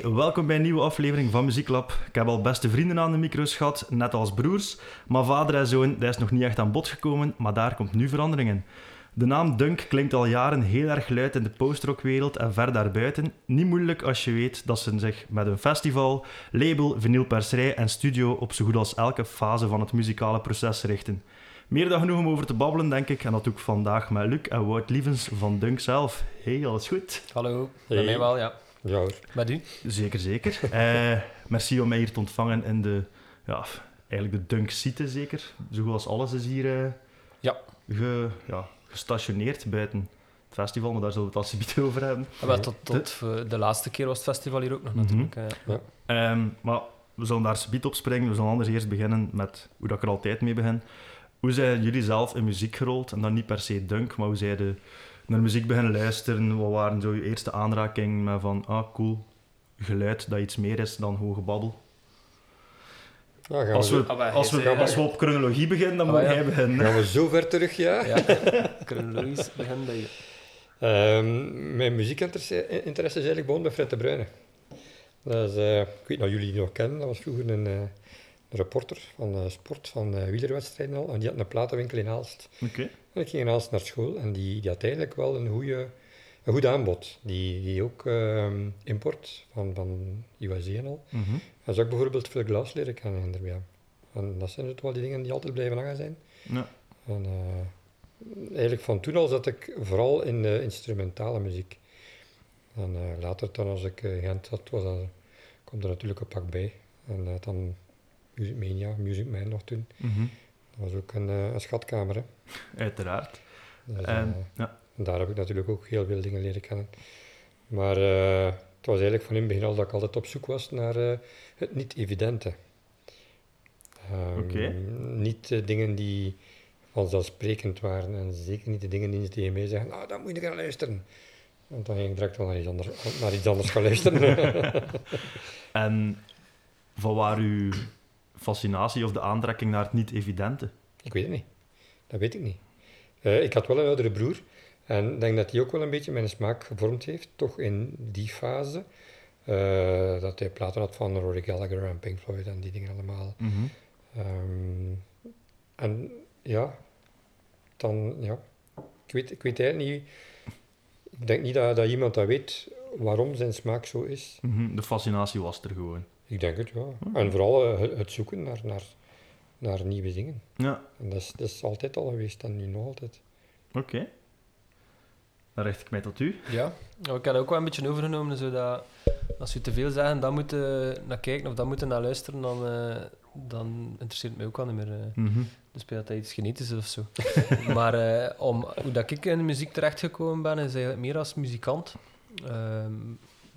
Hey, welkom bij een nieuwe aflevering van Muzieklab. Ik heb al beste vrienden aan de micro's gehad, net als broers. Maar vader en zoon, dat is nog niet echt aan bod gekomen, maar daar komt nu verandering in. De naam Dunk klinkt al jaren heel erg luid in de postrockwereld en ver daarbuiten. Niet moeilijk als je weet dat ze zich met een festival, label, vinylperserij en studio op zo goed als elke fase van het muzikale proces richten. Meer dan genoeg om over te babbelen, denk ik. En dat doe ik vandaag met Luc en Wout Lievens van Dunk zelf. Hey, alles goed? Hallo, bij mij wel, ja. Ja hoor. Met u? Zeker, zeker. Eh, merci om mij hier te ontvangen in de, ja, eigenlijk de Dunk-site, zeker. Zo goed als alles is hier eh, Ja. ge- ja, gestationeerd buiten het festival, maar daar zullen we het alsjeblieft over hebben. Ah, wel, tot tot eh, de laatste keer was het festival hier ook nog natuurlijk. eh. Ehm, maar we zullen daar subiet op springen. We zullen anders eerst beginnen met hoe dat ik er altijd mee begin. Hoe zijn jullie zelf in muziek gerold? En dan niet per se dunk, maar hoe zijn je naar muziek beginnen luisteren? Wat waren zo je eerste aanrakingen met van, ah cool, geluid dat iets meer is dan gewoon gebabbel? Ja, gaan, Als we, we, Ah, als, we, als we op chronologie beginnen, dan Ah, moet ja. jij beginnen. gaan we zo ver terug, ja? Ja, chronologisch begin bij je. Ehm, mijn muziekinteresse interesse is eigenlijk begonnen bij Fred de Bruyne. Dat is, eh, ik weet niet of jullie die nog kennen, dat was vroeger een, een reporter van sport, van eh, wielerwedstrijden al. En die had een platenwinkel in Aalst. Oké. En ik ging in Aalst naar school en die, die had eigenlijk wel een, goeie, een goed aanbod. Die, die ook ehm, import van, van USA en al. Mhm. En zo ik bijvoorbeeld veel glas leren kennen in de En dat zijn het wel die dingen die altijd blijven hangen zijn. Ja. En, eh, eigenlijk van toen al zat ik vooral in de instrumentale muziek. En eh, later dan als ik eh, Gent zat, was dat, komt er natuurlijk een pak bij. En dan Music Mania, Music Man nog toen. Mhm. Dat was ook een, eh, een schatkamer. Hè. Uiteraard. Dus, En, eh, ja. daar heb ik natuurlijk ook heel veel dingen leren kennen. Maar eh, het was eigenlijk van in het begin al dat ik altijd op zoek was naar het niet-evidente. Ehm. Niet de dingen die vanzelfsprekend waren en zeker niet de dingen die ze tegen mij zeggen, nou, dan moet je gaan luisteren. Want dan ging ik direct wel naar iets anders, naar iets anders gaan luisteren. En van waar uw fascinatie of de aantrekking naar het niet-evidente? ik weet het niet. Dat weet ik niet. Eh, ik had wel een oudere broer en ik denk dat hij ook wel een beetje mijn smaak gevormd heeft, toch in die fase. Eh, dat hij platen had van Rory Gallagher en Pink Floyd en die dingen allemaal. Mhm. Ehm, en ja, dan, ja, ik weet, ik weet eigenlijk niet, ik denk niet dat, dat iemand dat weet waarom zijn smaak zo is. Mhm. De fascinatie was er gewoon. Ik denk het, ja. En vooral eh, het, zoeken naar, naar, naar nieuwe dingen. Ja, En dat is, dat is altijd al geweest en nu nog altijd. oké. Dan richt ik mij tot u. Ja, Nou, ik heb het ook wel een beetje overgenomen, zodat als we te veel zeggen, dan moeten naar kijken of dan moeten naar luisteren, dan, eh, dan interesseert het mij ook al niet meer. eh. Mhm. Dus bij dat dat iets genetisch is of zo. maar eh, om, hoe dat ik in de muziek terechtgekomen ben, is eigenlijk meer als muzikant. Ehm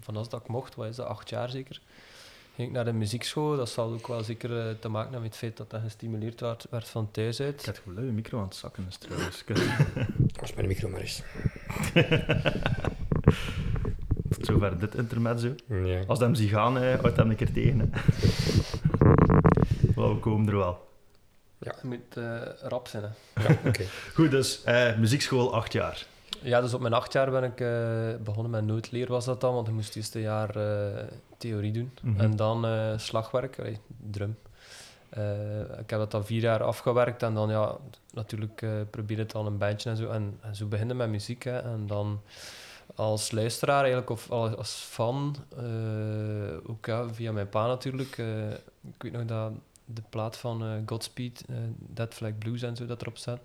van als dat ik mocht, wat is dat, acht jaar zeker, ging ik naar de muziekschool. Dat zal ook wel zeker eh, te maken hebben met het feit dat dat gestimuleerd werd, werd van thuis Ik uit. heb het geluid, de micro aan het zakken is trouwens. Als mijn micro maar is. Tot zover dit intermezzo. Ja. Als hem zie gaan, eh, houdt hem een keer tegen. Hè. We komen er wel. Je moet eh, rap zijn, hè. Ja, oké. Goed, dus eh, muziekschool acht jaar. Ja, dus op mijn acht jaar ben ik eh, begonnen met noodleer, was dat dan, want ik moest eerst een jaar eh, theorie doen. Mhm. En dan eh, slagwerk, allee, drum. Ik heb dat dan vier jaar afgewerkt en dan ja, natuurlijk eh probeer het dan een bandje en zo. En, en zo beginnen met muziek. Hè. En dan als luisteraar eigenlijk, of als fan, ook ja, via mijn pa natuurlijk. ik weet nog dat de plaat van Godspeed, Dead Flag Blues en zo dat erop staat,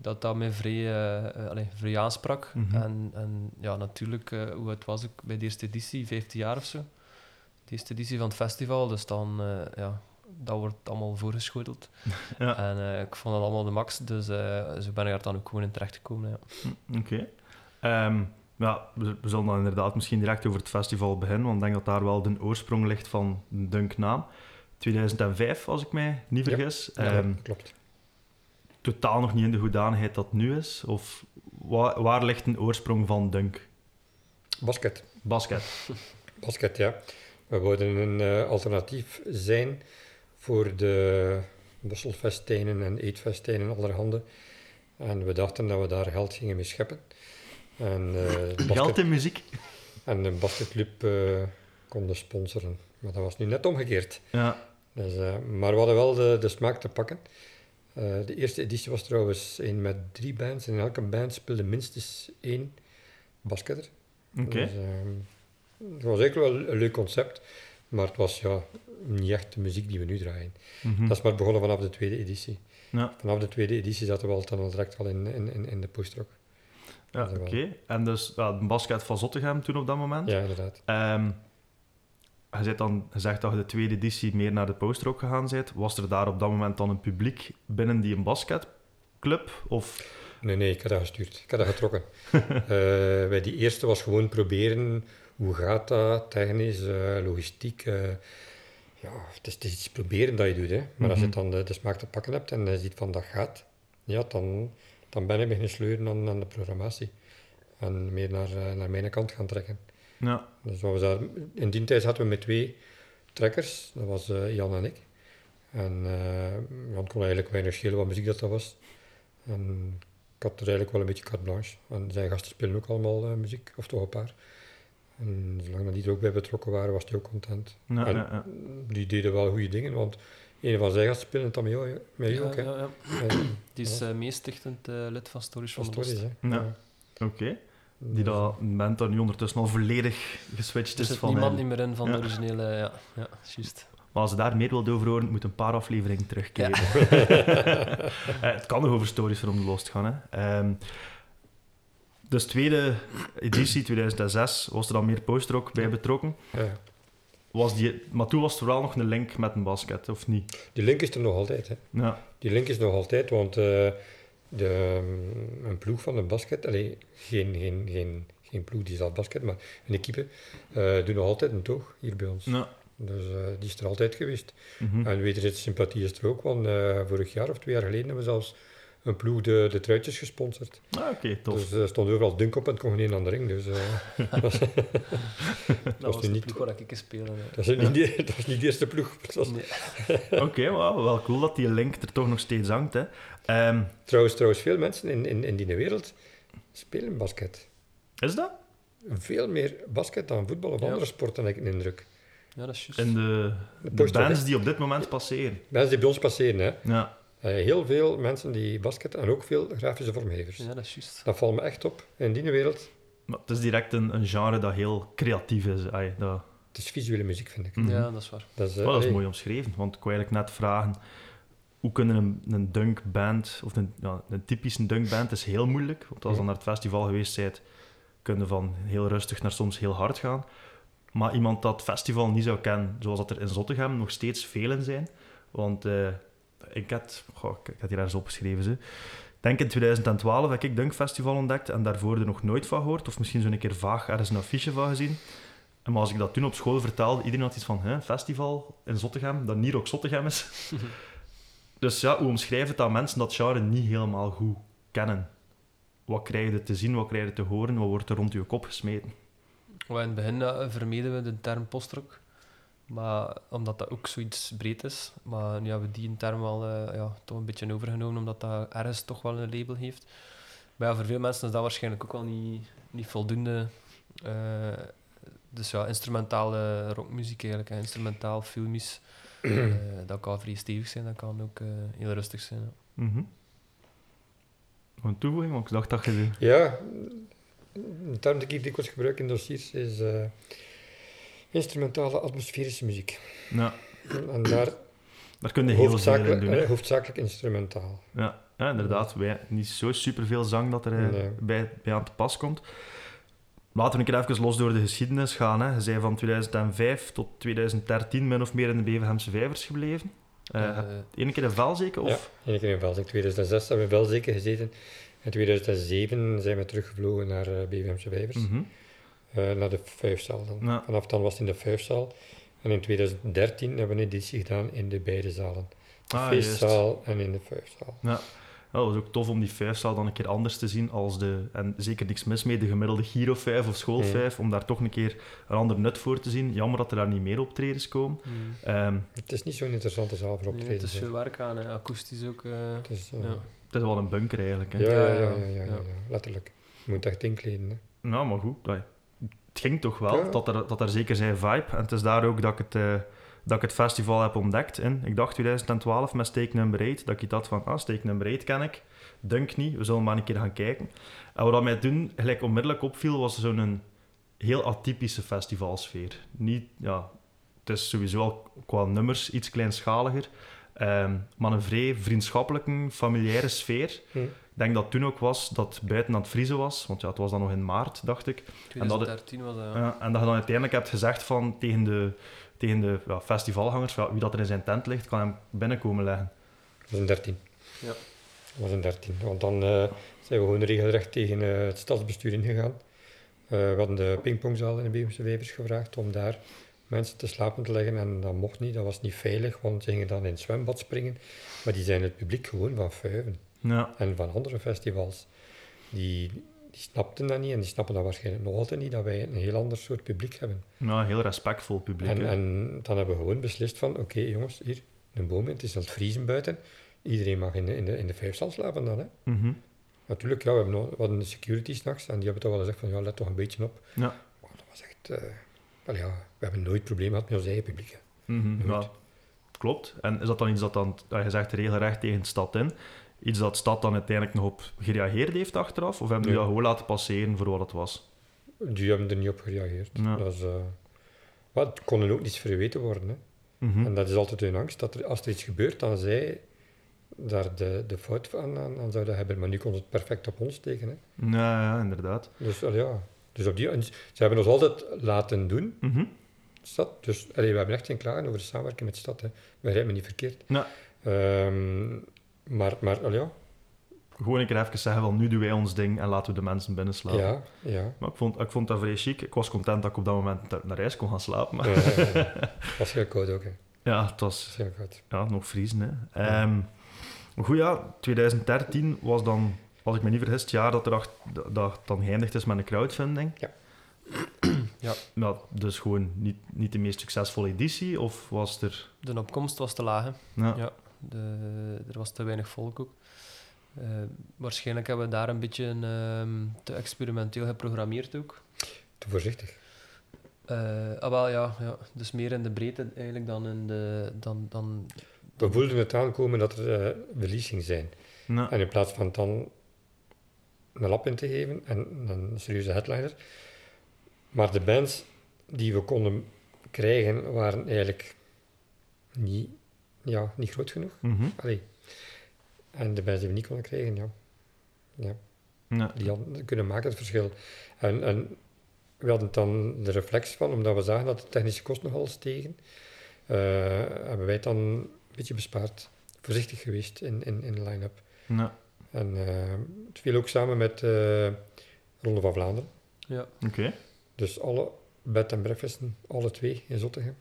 dat dat mij vrij, eh, eh, allee, vrij aansprak. Mhm. En, en ja, natuurlijk, eh, hoe het was ik bij de eerste editie, 15 jaar of zo. De eerste editie van het festival, dus dan, eh, ja, dat wordt allemaal voorgeschoteld. Ja. En eh, ik vond dat allemaal de max, dus eh, zo ben ik er dan ook gewoon in terechtgekomen. Ja. Hm, Oké. Ehm, ja, we, we zullen dan inderdaad misschien direct over het festival beginnen, want ik denk dat daar wel de oorsprong ligt van de Dunk-naam. 2005, als ik mij niet Ja. vergis. Ja, Ehm, klopt. Totaal nog niet in de hoedanigheid dat nu is? Of waar, waar ligt een oorsprong van Dunk? Basket. Basket. Basket, ja. We wilden een eh, alternatief zijn voor de wisselfestijnen en eetfestijnen allerhande. En we dachten dat we daar geld gingen mee scheppen. En, eh, basket- Geld in muziek? En de basketclub eh, konden sponsoren. Maar dat was nu net omgekeerd. Ja. Dus, maar we hadden wel de, de smaak te pakken. Eh, de eerste editie was trouwens een met drie bands. En in elke band speelde minstens één basketter. Oké. Dus, ehm, het was eigenlijk wel een leuk concept. Maar het was ja, niet echt de muziek die we nu draaien. Mhm. Dat is maar begonnen vanaf de tweede editie. Ja. Vanaf de tweede editie zaten we al dan al direct al in, in, in, de postrock. Ja, oké. En dus ja, de basket van Zottegem toen op dat moment. Ja, inderdaad. Ehm, je zegt dan gezegd dat je de tweede editie meer naar de postrock gegaan bent. Was er daar op dat moment dan een publiek binnen die een basketclub? Of... Nee, nee, ik had dat gestuurd. Ik had dat getrokken. Eh, bij die eerste was gewoon proberen, hoe gaat dat, technisch, eh, logistiek. eh, ja, het is, het is iets proberen dat je doet. Hè. Maar als je Mhm. dan de, de smaak te pakken hebt en je ziet van dat gaat, ja, dan, dan ben ik beginnen sleuren aan, aan de programmatie. En meer naar, naar mijn kant gaan trekken. Ja. Dus wat we zaten- in die tijd zaten we met twee trekkers, dat was eh, Jan en ik. En eh, Jan kon eigenlijk weinig schelen wat muziek dat, dat was. En ik had er eigenlijk wel een beetje carte blanche. En zijn gasten spelen ook allemaal eh, muziek, of toch een paar. En zolang dat die er ook bij betrokken waren, was hij ook content. Ja, En ja, ja. Die deden wel goede dingen, want een van zijn gasten speelde het dan met jou, met jou Ja, ook. Hè? ja, ja. Die is meestichtend eh, lid van Stories van van de stories, Lost. hè. Die dat dan nu ondertussen al volledig geswitcht Er is zit van... niemand niet meer in van ja. de originele... Ja, ja juist. Maar als je daar meer wilt over horen, moet een paar afleveringen terugkeren. Eh, het kan nog over stories van de Lost gaan. Hè. Ehm, dus tweede editie, 2006, was er dan meer postrock bij betrokken. ja. Was die, maar toen was er wel nog een link met een basket, of niet? Die link is er nog altijd. Hè. Ja. Die link is nog altijd, want eh, de, een ploeg van de basket, allee, geen, geen, geen, geen ploeg die zal basket, maar een equipe, eh doet nog altijd een toog hier bij ons. ja. Dus eh, die is er altijd geweest. Mhm. En wederzijds sympathie is er ook, want eh, vorig jaar of twee jaar geleden hebben we zelfs een ploeg de, de truitjes gesponsord. Ah, Oké, tof. Dus er stond overal dunk op en het kon geen aan de ring. Dus eh, dat, was, Dat was nu de niet- ploeg waar ik eens speelde. ja. dat, is niet, die- dat was niet de eerste ploeg. Dat was- Nee. Oké, wauw, wel cool dat die link er toch nog steeds hangt. Hè. Ehm, Trouwens, trouwens, veel mensen in, in, in die wereld spelen basket. is dat? Veel meer basket dan voetbal of Ja. andere sporten, heb ik een indruk. Ja, dat is juist. In de, De bands die op dit moment passeren. Mensen die bij ons passeren, hè. Ja. Eh, heel veel mensen die basket en ook veel grafische vormgevers. Ja, dat is juist. Dat valt me echt op. In die wereld, Maar het is direct een, een genre dat heel creatief is. Ai, dat, het is visuele muziek, vind ik. Mhm. Ja, dat is waar. Dat is, eh, dat is allee, mooi omschreven, want ik wou eigenlijk net vragen hoe kunnen een, een dunkband, of een, ja, een typische dunkband is heel moeilijk, want als je dan naar het festival geweest bent, kun je van heel rustig naar soms heel hard gaan. Maar iemand dat festival niet zou kennen, zoals dat er in Zottegem nog steeds velen zijn, want eh, ik, had, goh, ik ik had hier ergens opgeschreven, ze. Ik denk in 2012 heb ik Dunk Festival ontdekt en daarvoor er nog nooit van gehoord, of misschien zo'n keer vaag ergens een affiche van gezien. En maar als ik dat toen op school vertelde, iedereen had iets van, hè, een festival in Zottegem, dat niet ook Zottegem is. dus ja, hoe omschrijf het mensen dat genre niet helemaal goed kennen? Wat krijg je te zien, wat krijg je te horen, wat wordt er rond je kop gesmeten? In het begin eh, vermeden we de term postrock. Maar omdat dat ook zoiets breed is. Maar nu hebben we die term wel eh, ja, toch een beetje overgenomen, omdat dat ergens toch wel een label heeft. Maar ja, voor veel mensen is dat waarschijnlijk ook wel niet, niet voldoende. Eh, dus ja, instrumentale rockmuziek eigenlijk, instrumentaal, filmisch. Eh, dat kan vrij stevig zijn, dat kan ook eh, heel rustig zijn. ja. Nog Een toevoeging, want ik dacht dat je... de- Ja, een term die ik dikwijls gebruik in dossiers is eh, instrumentale atmosferische muziek. Ja, En daar daar kun je heel veel in hoofdzakelijk, doen. hè. hoofdzakelijk instrumentaal. Ja, ja inderdaad. Wij, niet zo superveel zang dat er Nee. bij, bij aan te pas komt. Laten we een keer even los door de geschiedenis gaan. Hè. Je zei van 2005 tot 2013 min of meer in de Beverhemse Vijvers gebleven. Eh Eh, Eén keer in Velzeke? Of? Ja, één keer in Velzek. 2006 hebben we in Velzeke gezeten. In 2007 zijn we teruggevlogen naar uh, Vijvers. Mhm. Eh, naar de vijfzaal dan. Ja. Vanaf dan was het in de vijfzaal. En in 2013 hebben we een editie gedaan in de beide zalen. De Ah, juist. feestzaal en in de vijfzaal. Ja. Ja, dat was ook tof om die vijfzaal dan een keer anders te zien als de, en zeker niks mis mee, de gemiddelde Giro 5 of School Mhm. 5, om daar toch een keer een ander nut voor te zien. Jammer dat er daar niet meer optredens komen. mm. Ehm, Het is niet zo'n interessante zaal voor Nee, optreden. het is veel werk aan, hè. akoestisch ook. eh, Het is, eh, ja. het is wel een bunker eigenlijk. Hè. ja, ja, ja, Ja, ja, ja, ja. ja, letterlijk. Je moet echt inkleden. Hè. Nou, maar goed. Het ging toch wel. Ja. Dat, er, dat er zeker zijn vibe. En het is daar ook dat ik het, eh, dat ik het festival heb ontdekt. In, ik dacht 2012 met Steak Number 8, dat ik dacht van, ah, Steak Number 8 ken ik. Dunk niet, we zullen maar een keer gaan kijken. En wat dat mij toen gelijk onmiddellijk opviel, was zo'n heel atypische festivalsfeer. Niet, ja, het is sowieso al qua nummers iets kleinschaliger. ehm, maar een vrij vriendschappelijke, familiaire sfeer. Hm. Ik denk dat toen ook was dat het buiten aan het vriezen was, want ja, het was dan nog in maart, dacht ik. En dat het- 2013 was dat. Ja, en dat je dan uiteindelijk hebt gezegd van, tegen de, tegen de ja, festivalgangers, ja, wie dat er in zijn tent ligt, kan hem binnenkomen leggen. Dat was een 13. Ja. Dat was een 13. Want dan eh, zijn we gewoon regelrecht tegen eh, het stadsbestuur ingegaan. Eh, we hadden de pingpongzaal in de Beemse Wevers gevraagd om daar mensen te slapen te leggen. En dat mocht niet, dat was niet veilig, want ze gingen dan in het zwembad springen. Maar die zijn het publiek gewoon van Fuiven Ja, en van andere festivals. Die, die snapten dat niet en die snappen dat waarschijnlijk nog altijd niet, dat wij een heel ander soort publiek hebben. ja heel respectvol publiek. En, en dan hebben we gewoon beslist van, oké jongens, hier, een boom, in, het is aan het vriezen buiten. Iedereen mag in de, in de, in de vijfstal slapen dan, hè. Mhm. Natuurlijk, ja, we, hebben nog, we hadden de security s'nachts en die hebben toch wel gezegd van, ja, let toch een beetje op. Ja. Maar dat was echt, eh, wel ja, we hebben nooit probleem gehad met ons eigen publiek. hè. Mhm, ja, klopt. En is dat dan iets dat dan, dat je zegt, regelrecht tegen de stad in, iets dat de stad dan uiteindelijk nog op gereageerd heeft achteraf? Of hebben jullie dat gewoon laten passeren voor wat het was? Die hebben er niet op gereageerd. Ja. Dat is, eh, maar het kon ook niets verweten worden. Hè. Mhm. En dat is altijd hun angst, dat er, als er iets gebeurt, dan zij daar de, de fout aan, aan, aan zouden hebben. Maar nu kon het perfect op ons tegen. Hè. Ja, ja, inderdaad. Dus, ja, dus op die, ze hebben ons altijd laten doen, Mhm. de stad. Dus allee, we hebben echt geen klagen over de samenwerking met de stad. Hè. Begrijp me niet verkeerd. Ja. Ehm, maar, maar ja, Gewoon een keer even zeggen, van nu doen wij ons ding en laten we de mensen binnenslapen. ja, ja. Maar ik vond, ik vond dat vrij chic. Ik was content dat ik op dat moment naar- huis kon gaan slapen. Maar was heel koud ook. Hè. ja, het was Was heel koud. ja, nog vriezen. Hè. Ehm, goed, ja, 2013 was dan, als ik me niet vergis, het jaar dat er acht, dat, dat dan geëindigd is met een crowdfunding. Ja. Ja. ja dus gewoon niet, niet de meest succesvolle editie, of was er... De opkomst was te laag, hè. Ja. Ja. De, er was te weinig volk ook. Eh, waarschijnlijk hebben we daar een beetje ehm, te experimenteel geprogrammeerd ook. Te voorzichtig. Eh, ah, wel, ja, ja. Dus meer in de breedte eigenlijk dan in de... Dan, dan, We voelden het aankomen dat er eh verlies ging zijn. Ja. En in plaats van dan een lap in te geven en een serieuze headliner. Maar de bands die we konden krijgen waren eigenlijk niet, ja, niet groot genoeg. Mhm. Allee. En de bands die we niet konden krijgen, ja, ja Ja. die hadden kunnen maken het verschil. En, en we hadden dan de reflex van, omdat we zagen dat de technische kosten nogal stegen, eh, hebben wij het dan een beetje bespaard. Voorzichtig geweest in, in, in de line-up. Ja. En eh, het viel ook samen met eh Ronde van Vlaanderen. ja. Oké. Dus alle bed en breakfasten, alle twee in Zottegem,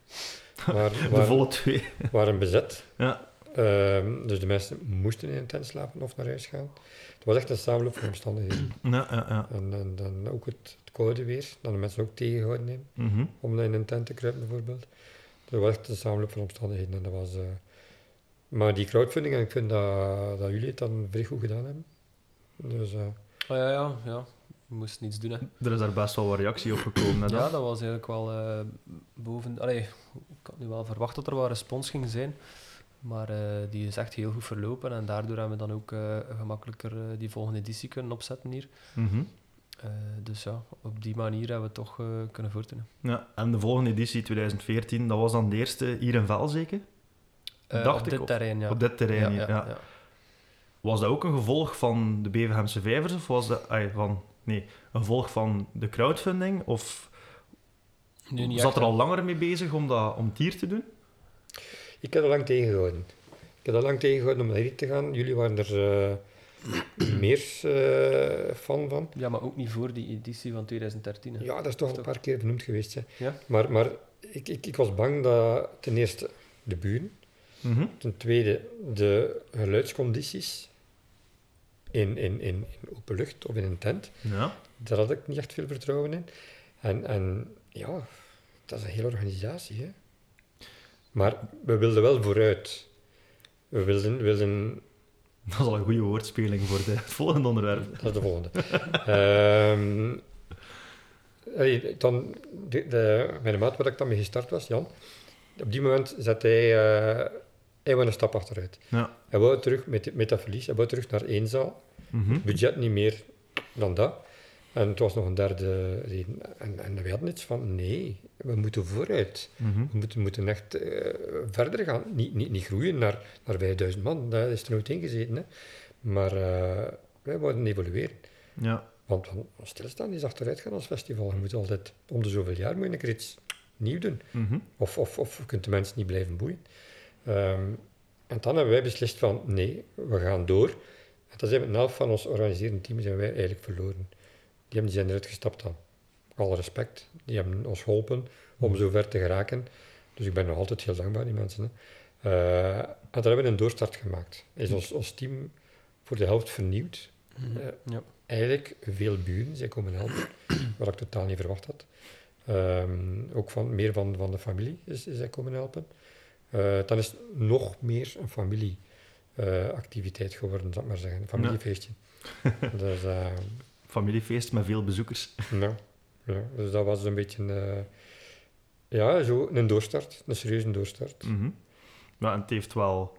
waren, De waren, volle twee. waren bezet. Ja. Ehm, dus de mensen moesten in een tent slapen of naar huis gaan. Het was echt een samenloop van omstandigheden. Ja, ja, ja. En, en dan ook het, het koude weer, dat de mensen ook tegengehouden hebben Mhm. om in een tent te kruipen bijvoorbeeld. Dat was echt een samenloop van omstandigheden. En dat was, eh, Maar die crowdfunding, en ik vind dat, dat jullie het dan vrij goed gedaan hebben. Dus eh, Oh, ja, ja, ja. We moesten iets doen, hè. Er is daar best wel wat reactie op gekomen. Hè, dan? Ja, dat was eigenlijk wel eh, boven... Allee, ik had nu wel verwacht dat er wel respons ging zijn. Maar eh, die is echt heel goed verlopen. En daardoor hebben we dan ook eh, gemakkelijker die volgende editie kunnen opzetten hier. Mhm. Dus ja, op die manier hebben we toch kunnen voortdunnen. ja. En de volgende editie, 2014, dat was dan de eerste hier in Vel zeker? Eh, Dacht op ik, dit terrein, ja. Op dit terrein, ja. ja, ja, ja. Was dat ook een gevolg van de Beverhemse Vijvers? Of was dat ay, van, nee, een gevolg van de crowdfunding? Of Nu niet zat er al langer mee bezig om, dat, om het hier te doen? ik heb dat lang tegengehouden. Ik heb dat lang tegengehouden om naar hier te gaan. Jullie waren er eh, meer eh, fan van. Ja, maar ook niet voor die editie van 2013. Hè. Ja, dat is toch een paar keer benoemd geweest. Hè. Ja? Maar, maar ik, ik, ik was bang dat ten eerste de buren, Mhm. ten tweede de geluidscondities in, in, in, in open lucht of in een tent, Ja. daar had ik niet echt veel vertrouwen in. En, en ja, dat is een hele organisatie. Hè. Maar we wilden wel vooruit. We wilden, wilden Dat is al een goede woordspeling voor de, het volgende onderwerp. Dat is de volgende. Ehm, allee, dan, de, de, mijn maat waar ik dan mee gestart was, Jan, op die moment zet hij, eh hij wou een stap achteruit. Ja. Hij wou terug met, met dat verlies, hij terug naar één zaal. Mhm. Budget niet meer dan dat. En het was nog een derde reden. En, en we hadden iets van, nee, we moeten vooruit. Mhm. We moeten, moeten echt eh, verder gaan. Niet, niet, niet groeien naar, naar 5000 man, dat is er nooit ingezeten. Hè. Maar eh, wij wouden evolueren. Ja. Want stilstaan is achteruit gaan als festival. Je moet altijd om de zoveel jaar moet je een iets nieuw doen. Mhm. Of, of, of je kunt de mensen niet blijven boeien. Ehm, en dan hebben wij beslist van, nee, we gaan door. En dan zijn we een helft van ons organiserende team zijn wij eigenlijk verloren. Die, hebben, die zijn eruit gestapt dan. Alle respect. Die hebben ons geholpen om zo ver te geraken. Dus ik ben nog altijd heel dankbaar, die mensen. Hè. Eh, en daar hebben we een doorstart gemaakt. Is ons, ons team voor de helft vernieuwd. Mhm. Eh, Ja. eigenlijk veel buren zijn komen helpen, wat ik totaal niet verwacht had. Ehm, ook van, meer van, van de familie is, is zij komen helpen. Eh, dan is het nog meer een familieactiviteit geworden, zal ik maar zeggen. Een familiefeestje. dus, eh, Familiefeest met veel bezoekers. ja, ja, dus dat was een beetje eh, ja, zo een doorstart, een serieuze doorstart. Mhm. Ja, en het heeft wel...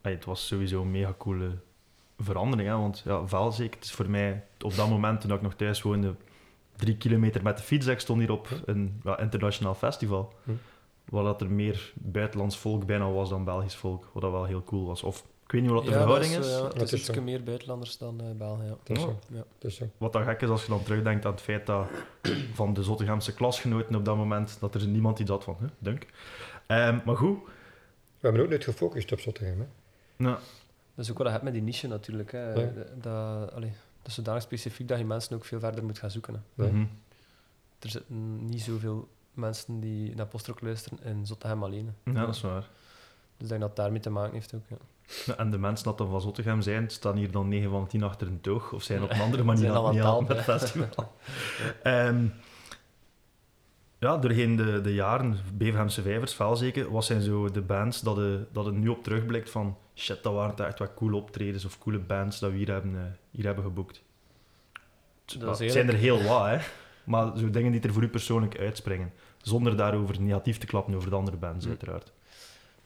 Het was sowieso een mega coole verandering, hè, want ja, Velzeek, het is voor mij op dat moment, toen ik nog thuis woonde, drie kilometer met de fiets. Ik stond hier op een ja, internationaal festival. Waar dat er meer buitenlands volk bijna was dan Belgisch volk, wat dat wel heel cool was. Of, ik weet niet wat de Ja, verhouding is, eh, Dat het is iets meer buitenlanders dan eh België. Ja. Oh. zo. Ja. Dus zo. Wat dan gek is als je dan terugdenkt aan het feit dat van de Zottegamse klasgenoten op dat moment, dat er niemand iets had van, hè, dunk. Ehm, maar goed, We hebben ook nooit gefocust op Zottegem. Hè. nou, Dat is ook wat je hebt met die niche natuurlijk. Hè. Ja. Dat, allee, dat is zodanig specifiek dat je mensen ook veel verder moet gaan zoeken. Hè. Ja. mhm. Er zitten niet zoveel mensen die naar postrock luisteren in Zottegem alleen. ja, dat is waar. Dus ik denk dat het daarmee te maken heeft ook. Ja. En de mensen dat dan van Zottegem zijn, staan hier dan 9 van 10 achter een toog of zijn op een andere manier al aan aan het het het festival. Ehm, ja, doorheen de, de jaren, Beverhemse Vijvers, Velzeke, wat zijn zo de bands dat je, dat je nu op terugblikt van shit, dat waren echt wat coole optredens of coole bands dat we hier hebben, eh, hier hebben geboekt? Dat het zijn er heel wat, hè. Maar zo dingen die er voor u persoonlijk uitspringen. Zonder daarover negatief te klappen over de andere bands, Hm. uiteraard.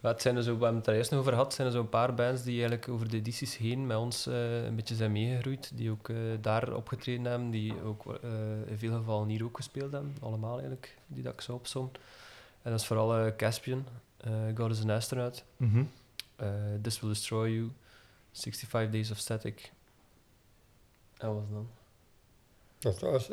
Ja, het zijn er zo, we hebben het er eerst nog over gehad, zijn er zo'n paar bands die eigenlijk over de edities heen met ons eh, een beetje zijn meegegroeid, die ook eh, daar opgetreden hebben, die ook eh, in veel gevallen hier ook gespeeld hebben, allemaal eigenlijk, die dat ik zo opsom. En dat is vooral Caspian, eh God is an Astronaut, Mhm. eh, This Will Destroy You, 65 Days of Static. En wat dan? Dat was,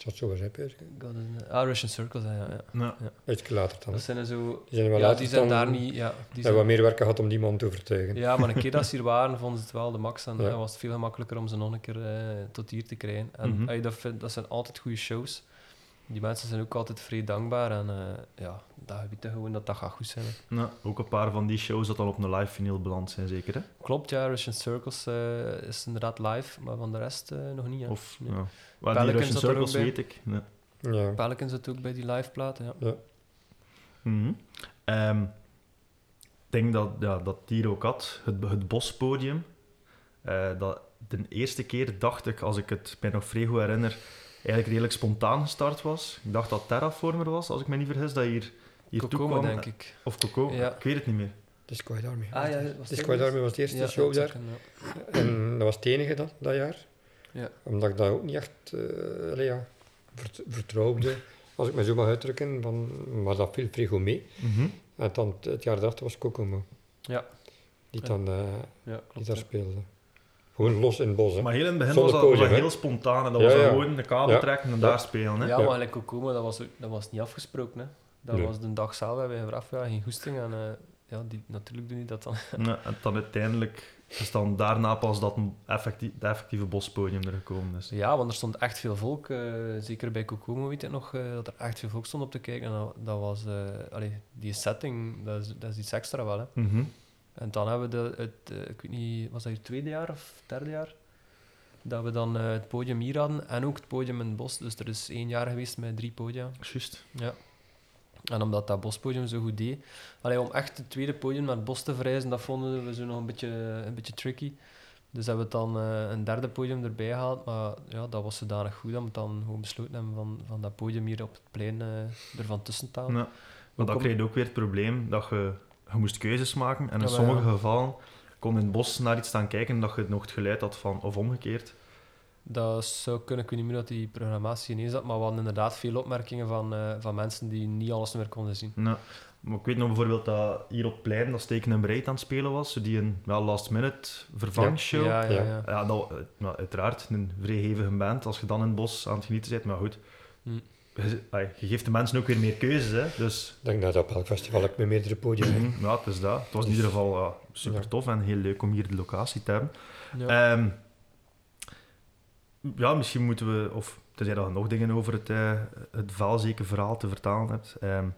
eh, het zat zo zijn, is an- ah, Russian Circles, ja. ja. Ja. Iets later dan. Dat zijn zo... Die zijn wel Ja, die zijn dan- daar niet... Ja, die hebben zijn wat meer werk gehad om die man te overtuigen. Ja, maar een keer dat ze hier waren, vonden ze het wel de max. En Ja. dan was het veel gemakkelijker om ze nog een keer eh, tot hier te krijgen. En Mhm. ey, dat, vind- dat zijn altijd goede shows. Die mensen zijn ook altijd vrij dankbaar. En eh, ja, dat weten gewoon dat dat gaat goed zijn. hè. Ja, ook een paar van die shows dat dan op een live vinyl beland zijn, zeker, hè? Klopt, ja, Russian Circles eh, is inderdaad live, maar van de rest eh, nog niet. Ja. Of, Nee. ja. Waar die Pelicans Russian Circles weet ik. Ja. Ja. Pelican zit ook bij die live platen, ja. Mhm. Ehm, ik denk dat, ja, dat hier ook had, het, het bospodium. Eh, dat de eerste keer dacht ik, als ik het mij nog vrij goed herinner, eigenlijk redelijk spontaan gestart was. Ik dacht dat Terraformer was, als ik me niet vergis, dat hier, hier toe Kokomo, kwam. denk ik. Of Coco, Ja. ik weet het niet meer. De Squad Army. Ah, ja, was de Squad? Army was de eerste Ja, show daar. En dat was het enige dat, dat jaar. Ja. Omdat ik dat ook niet echt eh, allee, ja, vert- vertrouwde, als ik me zo mag uitdrukken. Van, maar dat viel vrij goed mee. Mhm. En dan het, jaar daarachter was Kokomo. Ja. Die dan eh, Ja, die daar ja. speelde. Gewoon los in het bos. Hè. Maar heel in het begin Zonder was dat, was dat heel spontaan. En dat Ja, was gewoon de kabel Ja. trekken en Ja. daar spelen. Hè? Ja, maar gelijk Kokomo, dat was, dat was niet afgesproken. Hè. Dat Nee. was de dag zelf, hebben we vooraf ja, geen goesting. En eh, ja, die, natuurlijk doen die dat dan. Ja, en dan uiteindelijk is dan daarna pas dat een effectief, de effectieve bospodium er gekomen is. Ja, want er stond echt veel volk. eh, zeker bij Kokomo weet ik nog, eh, dat er echt veel volk stond op te kijken. En dat, dat was... eh, allee, die setting, dat is, dat is iets extra wel. Hè. Mhm. En dan hebben we de, het... eh, ik weet niet, was dat het tweede jaar of derde jaar? Dat we dan eh, het podium hier hadden en ook het podium in het bos. Dus er is één jaar geweest met drie podia. Juist. Ja. En omdat dat bospodium zo goed deed, allee, om echt het tweede podium naar het bos te verrijzen, dat vonden we zo nog een beetje, een beetje tricky. Dus hebben we dan eh, een derde podium erbij gehaald, maar ja, dat was zodanig goed dat we dan gewoon besloten hebben van, van dat podium hier op het plein ervan tussen te halen. Ja. Maar dan kom- je ook weer het probleem dat je, je moest keuzes maken en in Ja, sommige ja. gevallen kon in het bos naar iets staan kijken dat je nog het geluid had van, of omgekeerd. Dat zou kunnen, ik weet niet meer wat die programmatie ineens zat, maar we hadden inderdaad veel opmerkingen van, eh, van mensen die niet alles meer konden zien. Ja. Maar ik weet nog bijvoorbeeld dat hier op het plein dat Steken en Breed aan het spelen was, die een last minute vervangshow. Ja, ja, Ja. ja. Dat, nou, uiteraard een vrij hevige band als je dan in het bos aan het genieten bent. Maar goed, Hm. Je, geeft de mensen ook weer meer keuzes. Hè? Dus Ik denk dat op elk festival ik met meerdere podium heb. mhm, ja, het is dat. Het was in ieder geval ja, super tof en heel leuk om hier de locatie te hebben. Ja. Ehm, ja, misschien moeten we, of tenzij dat je nog dingen over het, eh het Velzeke verhaal te vertalen hebt. Ehm,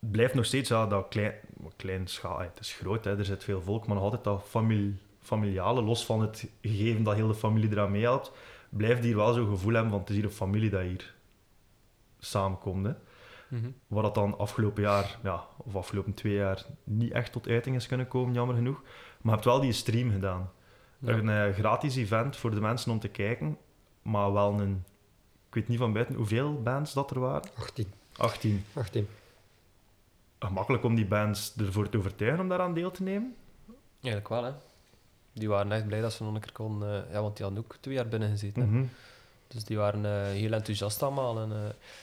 het blijft nog steeds ja, dat klein, klein schaal. Het is groot, hè, er zit veel volk, maar nog altijd dat famili- familiale, los van het gegeven dat heel de familie eraan meehelpt, blijft hier wel zo'n gevoel hebben van het is hier een familie dat hier samenkomt. Hè. Mhm. Waar dat dan afgelopen jaar, ja, of afgelopen twee jaar, niet echt tot uiting is kunnen komen, jammer genoeg. Maar je hebt wel die stream gedaan. Ja. Een eh, gratis event voor de mensen om te kijken, maar wel een... Ik weet niet van buiten hoeveel bands dat er waren. 18. 18. 18. Gemakkelijk om die bands ervoor te overtuigen om daaraan deel te nemen. Eigenlijk wel, hè. Die waren echt blij dat ze nog een keer konden... eh, ja, want die hadden ook twee jaar binnen gezeten. hè. Mhm. Dus die waren eh, heel enthousiast allemaal. En, eh,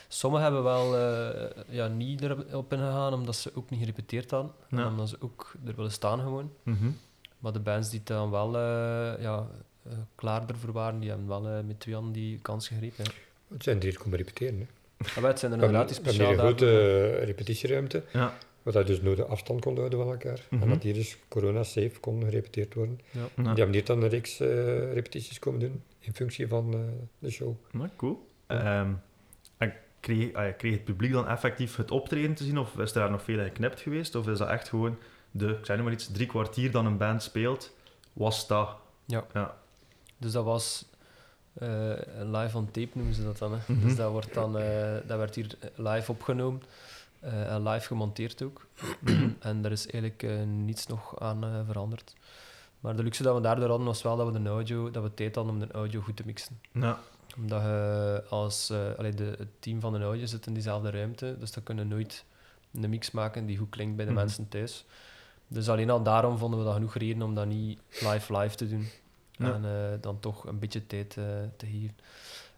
sommigen hebben wel eh, ja, niet erop ingegaan, omdat ze ook niet gerepeteerd hadden. En Ja. omdat ze ook er willen staan gewoon. Mhm. Maar de bands die dan wel eh, ja, klaar ervoor waren, die hebben wel eh, met twee handen die kans gegrepen. hè. Het zijn drie komen repeteren. Hè. Maar het zijn er We hebben, inderdaad die we hebben speciaal hier een grote repetitieruimte, Ja. Waar je dus nodig afstand kon houden van elkaar. Mhm. En dat hier dus corona-safe kon gerepeteerd worden. Ja. Ja. Die hebben hier dan een reeks eh, repetities komen doen, in functie van eh, de show. Nou, cool. Ehm, en kreeg, ah kreeg het publiek dan effectief het optreden te zien? Of is er daar nog veel in geknipt geweest? Of is dat echt gewoon de, ik zeg nu maar iets, drie kwartier dan een band speelt, was dat? Ja. Ja. Dus dat was eh, live on tape noemen ze dat dan. Hè. Mhm. Dus dat, wordt dan, eh, dat werd hier live opgenomen en live gemonteerd ook. en er is eigenlijk eh, niets nog aan veranderd. Maar de luxe dat we daardoor hadden was wel dat we de audio, dat we tijd hadden om de audio goed te mixen. Ja. Omdat je als allee, de, het team van de audio zit in diezelfde ruimte, dus dan kunnen we nooit een mix maken die goed klinkt bij de Mhm. mensen thuis. Dus alleen al daarom vonden we dat genoeg reden om dat niet live live te doen. Ja. En dan toch een beetje tijd te geven.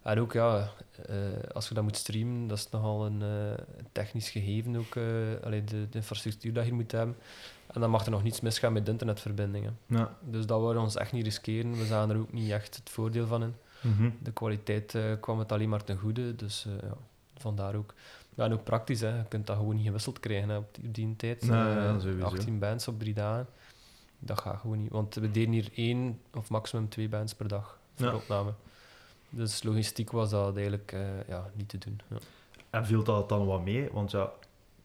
En ook, ja, eh, als je dat moet streamen, dat is nogal een eh, technisch gegeven ook. allee, de, de infrastructuur dat je moet hebben. En dan mag er nog niets misgaan met de internetverbindingen. Ja. Dus dat wouden we ons echt niet riskeren. We zagen er ook niet echt het voordeel van in. Mhm. De kwaliteit kwam het alleen maar ten goede, dus ja, vandaar ook. Ja, en ook praktisch, hè. je kunt dat gewoon niet gewisseld krijgen hè, op die, op die tijd. Nee, Eh, ja, sowieso. 18 bands op drie dagen, dat gaat gewoon niet. Want we deden hier één of maximum twee bands per dag voor Ja. opname. Dus logistiek was dat eigenlijk eh, ja, niet te doen. Ja. En viel dat dan wat mee? Want ja,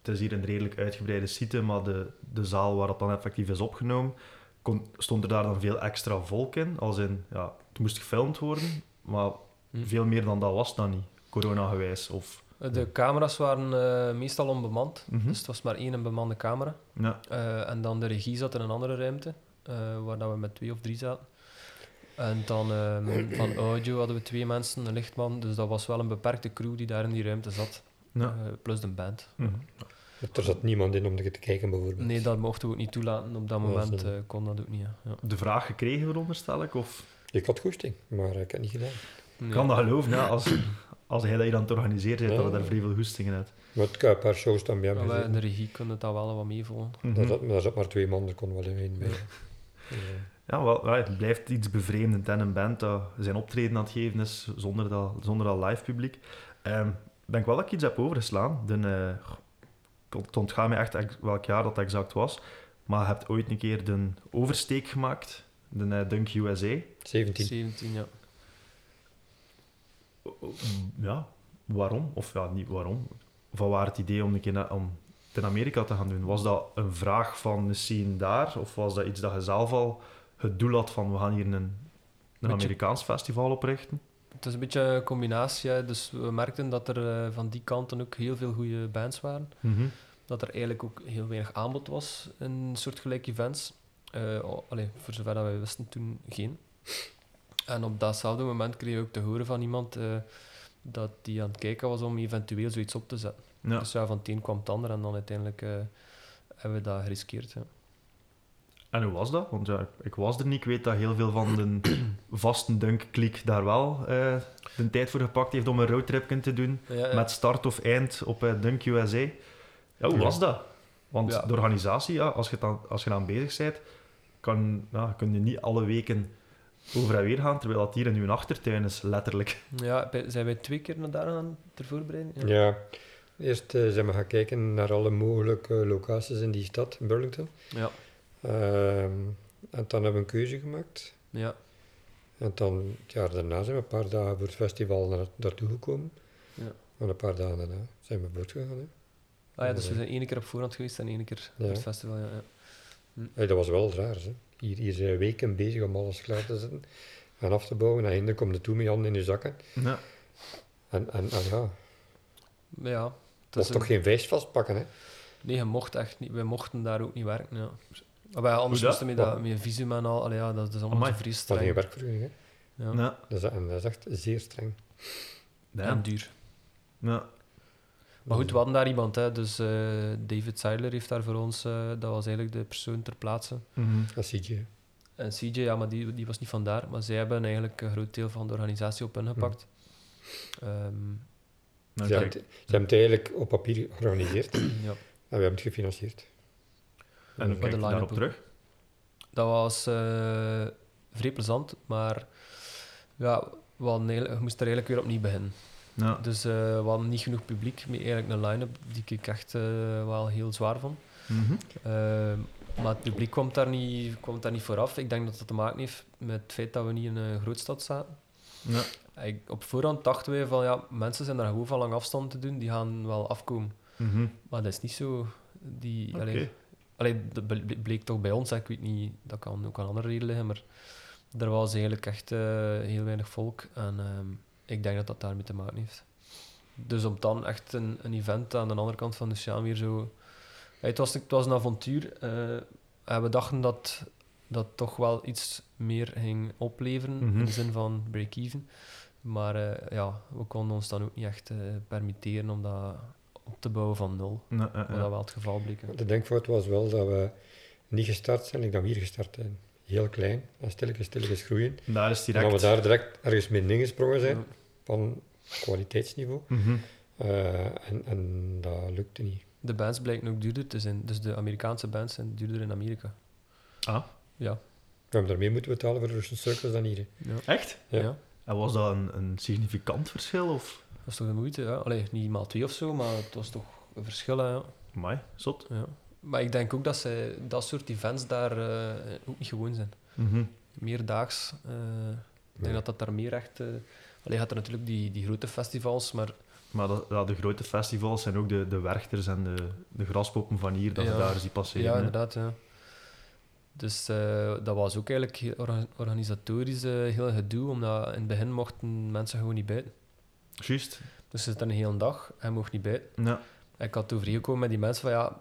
het is hier een redelijk uitgebreide site, maar de, de zaal waar dat dan effectief is opgenomen, kon, stond er daar dan veel extra volk in? Als in, ja, het moest gefilmd worden, maar Hm. veel meer dan dat was dan niet, corona-gewijs. Of, De camera's waren eh, meestal onbemand, Mhm. dus het was maar één bemande camera. ja. Eh, en dan de regie zat in een andere ruimte, waar dat we met twee of drie zaten. En dan ehm, van audio hadden we twee mensen, een lichtman. Dus dat was wel een beperkte crew die daar in die ruimte zat. Ja. Eh, plus de band. Mhm. Er zat niemand in om te kijken, bijvoorbeeld. Nee, dat mochten we ook niet toelaten. Op dat Dat was moment eh, kon dat ook niet. Ja. Ja. De vraag gekregen, veronderstel ik? Of Ik had goesting, maar ik heb het niet gedaan. ik Nee. kan dat geloven, ja, als, als hij dat je dan het organiseren hebt, dat je Ja. daar vrij veel goestingen hebt. Maar een paar shows dan bij hem wij- gezeten. de regie kon het dan wel wat meevolgen. Mhm. Daar zat, daar zat maar twee man, er kon wel één bij. Ja. Wel, ja, het blijft iets bevreemdend en een band dat zijn optreden aan het geven is zonder dat, zonder dat live publiek. Ehm, ik denk wel dat ik iets heb overgeslaan. De, eh, het ontgaat me echt welk jaar dat exact was. Maar je hebt ooit een keer de oversteek gemaakt, de eh, Dunk USA. 17. 17, ja. Ja, waarom? Of ja, niet waarom. Van waar het idee om, een keer om het in Amerika te gaan doen? Was dat een vraag van de scene daar? Of was dat iets dat je zelf al het doel had van we gaan hier een, een Beetje- Amerikaans festival oprichten? Het is een beetje een combinatie. hè. Dus we merkten dat er eh, van die kanten ook heel veel goede bands waren. dat er eigenlijk ook heel weinig aanbod was in soortgelijke events. Eh, oh, allee, voor zover dat wij wisten toen geen. En op datzelfde moment kreeg ik ook te horen van iemand eh, dat die aan het kijken was om eventueel zoiets op te zetten. Ja. Dus ja, van het een kwam het ander en dan uiteindelijk hebben we dat geriskeerd. Ja. En hoe was dat? Want ja, ik was er niet. Ik weet dat heel veel van de vaste dunk-kliek daar wel eh, de tijd voor gepakt heeft om een roadtripje te doen. Ja, ja. Met start of eind op eh, Dunk USA. Ja, hoe Ja. was dat? Want Ja. de organisatie, ja, als je dan, als je aan bezig bent, kan, ja, kun je niet alle weken over en weer gaan, terwijl dat hier in uw achtertuin is, letterlijk. Ja, zijn wij twee keer naar daar gaan ter voorbereiding? Ja. Eerst eh, zijn we gaan kijken naar alle mogelijke locaties in die stad, in Burlington. Ja. Ehm, en dan hebben we een keuze gemaakt. ja. En dan, het jaar daarna zijn we een paar dagen voor het festival naar, naartoe gekomen. Ja. En een paar dagen daarna zijn we voortgegaan. Hè. Ah ja, dus we zijn één keer op voorhand geweest en één keer op Ja. het festival. Ja, ja. Hey, dat was wel raar. Hè. Hier, hier zijn we weken bezig om alles klaar te zetten en af te bouwen. En eindelijk komt de toe met je handen in je zakken. Ja. En, en, en ja, ja, het dat is is toch geen vijs vastpakken. Hè. Nee, je mocht echt niet. Wij mochten daar ook niet werken. Ja. Maar wij, anders moesten we dat met visum en al. Allee, ja, dat is allemaal vrij Dat is geen streng. werkvergunning. Hè. Ja. Ja. Dat is, en dat is echt zeer streng. Ja. En duur. Ja. Maar goed, we hadden daar iemand. Hè. Dus eh, David Seiler heeft daar voor ons... eh, dat was eigenlijk de persoon ter plaatse. Mhm. Dat zie je. En CJ, ja, maar die, die was niet vandaar. Maar zij hebben eigenlijk een groot deel van de organisatie op ingepakt. Ehm, Nou, Ze, hebben het, ze hebben het eigenlijk op papier georganiseerd en ja. we hebben het gefinancierd. En de kijk je daarop terug? Dat was eh, vrij plezant, maar ja, we, eigenlijk- we moesten er eigenlijk weer opnieuw beginnen. Ja. Dus eh, we hadden niet genoeg publiek met eigenlijk een line-up die ik echt eh, wel heel zwaar vond. Mhm. Maar het publiek kwam daar, niet, kwam daar niet vooraf. Ik denk dat dat te maken heeft met het feit dat we niet in een grootstad zaten. Ja. Ik, op voorhand dachten wij van ja, mensen zijn daar gewoon van lang afstand te doen, die gaan wel afkomen. Mhm. Maar dat is niet zo. Die, allee, allee, dat ble- bleek toch bij ons, hè. ik weet niet, dat kan ook aan andere redenen liggen, maar er was eigenlijk echt eh, heel weinig volk en ehm, ik denk dat dat daarmee te maken heeft. Dus om dan echt een, een event aan de andere kant van de Sjaan weer zo... Het, was, het was een avontuur eh, en we dachten dat dat toch wel iets meer ging opleveren, Mhm. in de zin van break-even. Maar eh, ja, we konden ons dan ook niet echt permitteren om dat op te bouwen van nul. Ja, ja, Wat ja. dat wel het geval bleek. hè. De denkfout was wel dat we niet gestart zijn, dat we hier gestart zijn. Heel klein en stilletjes, stilletjes groeien. Daar is En dat we direct... daar direct ergens mee ingesprongen zijn, Ja. van kwaliteitsniveau. Mhm. Eh, en, en dat lukte niet. De bands blijken ook duurder te zijn. Dus de Amerikaanse bands zijn duurder in Amerika. Ah, Ja. We hebben daar meer moeten betalen voor Russian Circus dan hier. ja. echt? Ja. ja. En was dat een, een significant verschil? Of? Is toch de moeite, ja. Allee, niet maal twee of zo, maar het was toch een verschil, hè. Amai, zot. ja. Maar ik denk ook dat zij dat soort events daar eh, ook niet gewoon zijn. Mhm. Meerdaags. eh ik denk dat dat daar meer echt... allee, je had er natuurlijk die, die grote festivals, maar Maar dat, de grote festivals zijn ook de, de werchters en de, de graspoppen van hier, dat Ja. ze daar zien passeren. Ja, hè. inderdaad. Ja. Dus dat was ook eigenlijk heel organisatorisch heel gedoe, omdat in het begin mochten mensen gewoon niet buiten. Juist. Dus ze zitten een hele dag en mocht niet buiten. Ja. Ik had overeengekomen met die mensen van ja,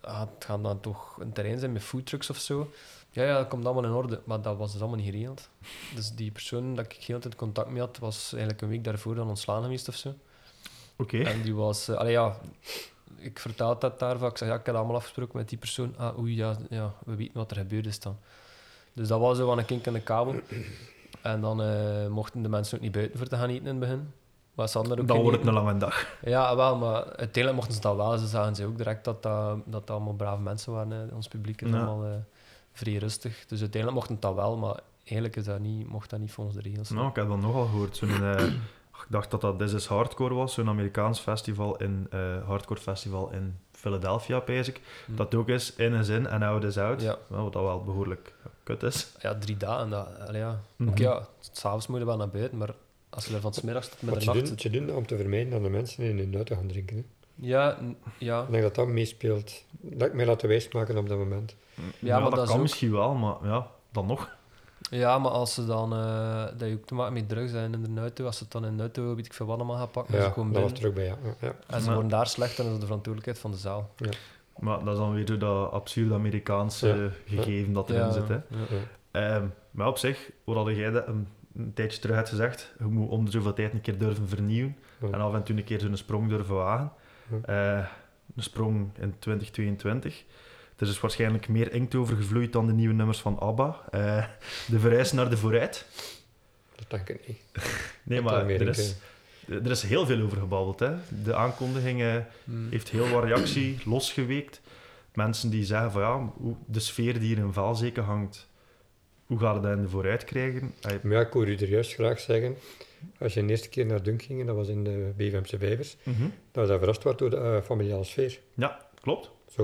ah, het gaat dan toch een terrein zijn met foodtrucks of zo. Ja, ja, dat komt allemaal in orde. Maar dat was dus allemaal niet geregeld. Dus die persoon dat ik heel tijd contact mee had, was eigenlijk een week daarvoor dan ontslaan geweest of zo. Oké. En die was... allee, ja, ik vertelde dat daarvan. Ik zei, ja, ik heb allemaal afgesproken met die persoon. Ah, oei, ja, ja, we weten wat er gebeurd is dan. Dus dat was zo van een kink in de kabel. En dan eh, mochten de mensen ook niet buiten voor te gaan eten in het begin. Sander ook Dan wordt het een lange dag. Ja, wel, maar uiteindelijk mochten ze dat wel. Ze zagen ze ook direct dat dat, dat, dat allemaal brave mensen waren. hè. Ons publiek is Ja. allemaal eh, vrij rustig. Dus uiteindelijk mocht het dat wel, maar eigenlijk is dat niet, mocht dat niet volgens de regels. Nou, ik heb dat nogal gehoord. Zo'n, eh, ik dacht dat dat This is Hardcore was, zo'n Amerikaans festival in, eh, hardcore festival in Philadelphia, pijs ik. Hm. Dat ook is in is in en out is out. Ja. Wat dat wel behoorlijk kut is. Ja, drie dagen. Dat, ja. Mhm. Ook ja, s'avonds moet je wel naar buiten, maar als je er van 's middags tot Wat met de ze nacht doen, zit... ze doen dat om te vermijden dat de mensen in hun auto gaan drinken. Hè. Ja, ja. Ik denk dat dat meespeelt. Dat ik mij laten wijsmaken op dat moment. Ja, maar dat, dat kan ook- misschien wel, maar ja, dan nog. ja, maar als ze dan... eh, dat je ook te maken met drugs zijn in de auto, als ze het dan in de auto, weet ik veel wat allemaal gaan pakken, Ja, ze dat komen was terug bij ja. ja, ja. en ze Ja. worden daar slecht, dan is het de verantwoordelijkheid van de zaal. Maar dat is dan weer zo dat absurde Amerikaanse Ja. gegeven dat erin Ja, zit. Hè. ja. Ja. Ehm, maar op zich, wat hadden jij dat een tijdje terug had gezegd, je moet om de zoveel tijd een keer durven vernieuwen Ja. en af en toe een keer zo'n sprong durven wagen. Ja. Eh, een sprong in 2022. Er is dus waarschijnlijk meer inkt over gevloeid dan de nieuwe nummers van ABBA. Eh, de verhuis naar de vooruit. Dat denk ik niet. Nee, Ik maar er is, er is heel veel over gebabbeld. Hè. De aankondiging eh, Hmm. heeft heel wat reactie losgeweekt. Mensen die zeggen van ja, hoe- de sfeer die hier in Vaalzeken hangt, hoe gaat het dat in de vooruit krijgen? Maar ja, ik hoor u er juist graag zeggen, als je de eerste keer naar Dunk ging, dat was in de BVMC Vijvers, mhm. dat je verrast wordt door de eh, familiale sfeer. Ja, klopt. Zo,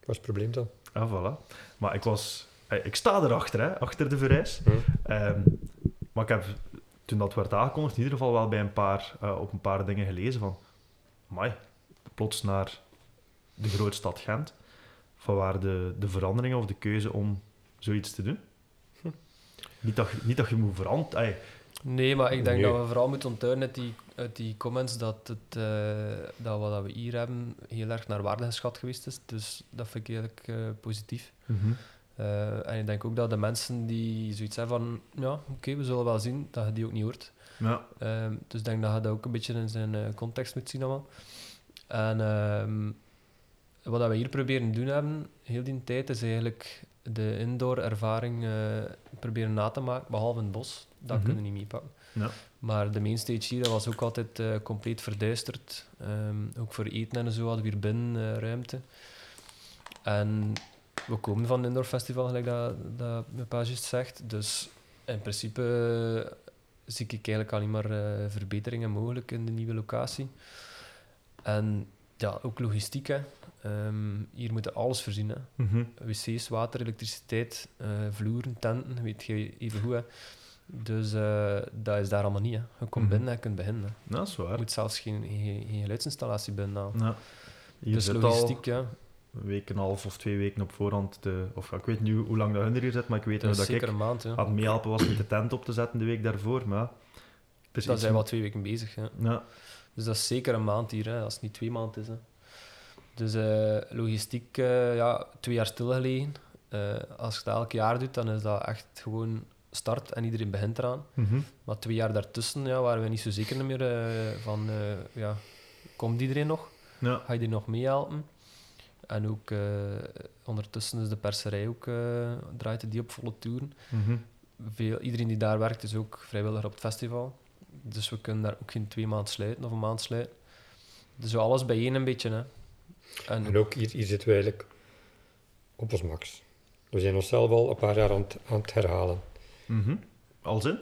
wat is het probleem dan? Ja, voilà. Maar ik was... eh, Ik sta erachter, hè, achter de verhuis. Hm? Ehm, maar ik heb, toen dat werd aangekondigd, in ieder geval wel bij een paar, eh, op een paar dingen gelezen van... Amai, plots naar de grootstad Gent. Van waar de, de verandering of de keuze om zoiets te doen? Niet, dat, je- niet dat je moet veranderen. Nee, maar ik denk Nee. dat we vooral moeten onthouden uit die, uit die comments dat, het, eh, dat wat we hier hebben heel erg naar waarde geschat geweest is. Dus dat vind ik eigenlijk eh, positief. Eh, en ik denk ook dat de mensen die zoiets hebben van, ja, oké, we zullen wel zien, dat je die ook niet hoort. Ja. Ehm, dus ik denk dat je dat ook een beetje in zijn context moet zien allemaal. En ehm, wat dat we hier proberen te doen hebben, heel die tijd, is eigenlijk de indoor ervaring eh, proberen na te maken, behalve in het bos. Dat Mhm. kunnen we niet meepakken. Ja. Maar de mainstage hier dat was ook altijd eh, compleet verduisterd. Ehm, ook voor eten en zo hadden we hier binnen eh, ruimte. En we komen van een indoor festival, gelijk dat, dat mijn pa zegt. Dus in principe zie ik eigenlijk alleen maar verbeteringen mogelijk in de nieuwe locatie. En ja, ook logistiek. Hè. Ehm, hier moeten alles voorzien. Hè. Mhm. wc's, water, elektriciteit, eh, vloeren, tenten, weet je even. Hè. Dus eh, dat is daar allemaal niet. Hè. Je komt Mhm. binnen en je kunt beginnen. Hè. Ja, dat is waar. Je moet zelfs geen, geen, geen geluidsinstallatie binnenhalen. Ja. Je Dus logistiek, ja. een week en een half of twee weken op voorhand. Te, of ja, ik weet niet hoe- hoe lang dat hun er hier zit, maar ik weet Dat dat ik zeker een maand. Ja. aan het meehelpen was met de tent op te zetten de week daarvoor. Maar ja, Dan iets zijn we al met- twee weken bezig. Ja. Ja. Dus dat is zeker een maand hier, hè, als het niet twee maanden is. Hè. Dus eh, logistiek, eh, ja, twee jaar stilgelegen. Eh als je dat elk jaar doet, dan is dat echt gewoon start en iedereen begint eraan. Mhm. Maar twee jaar daartussen ja, waren we niet zo zeker meer van, ja, komt iedereen nog? ja. Ga je die nog meehelpen? En ook ondertussen is de perserij ook, draait die op volle toeren. Mhm. Veel, iedereen die daar werkt is ook vrijwilliger op het festival. Dus we kunnen daar ook geen twee maanden sluiten of een maand sluiten. Dus zo alles bijeen een beetje. Hè. En En ook hier, hier zitten we eigenlijk op ons max. We zijn onszelf al een paar jaar aan het, aan het herhalen. Mhm. Als in?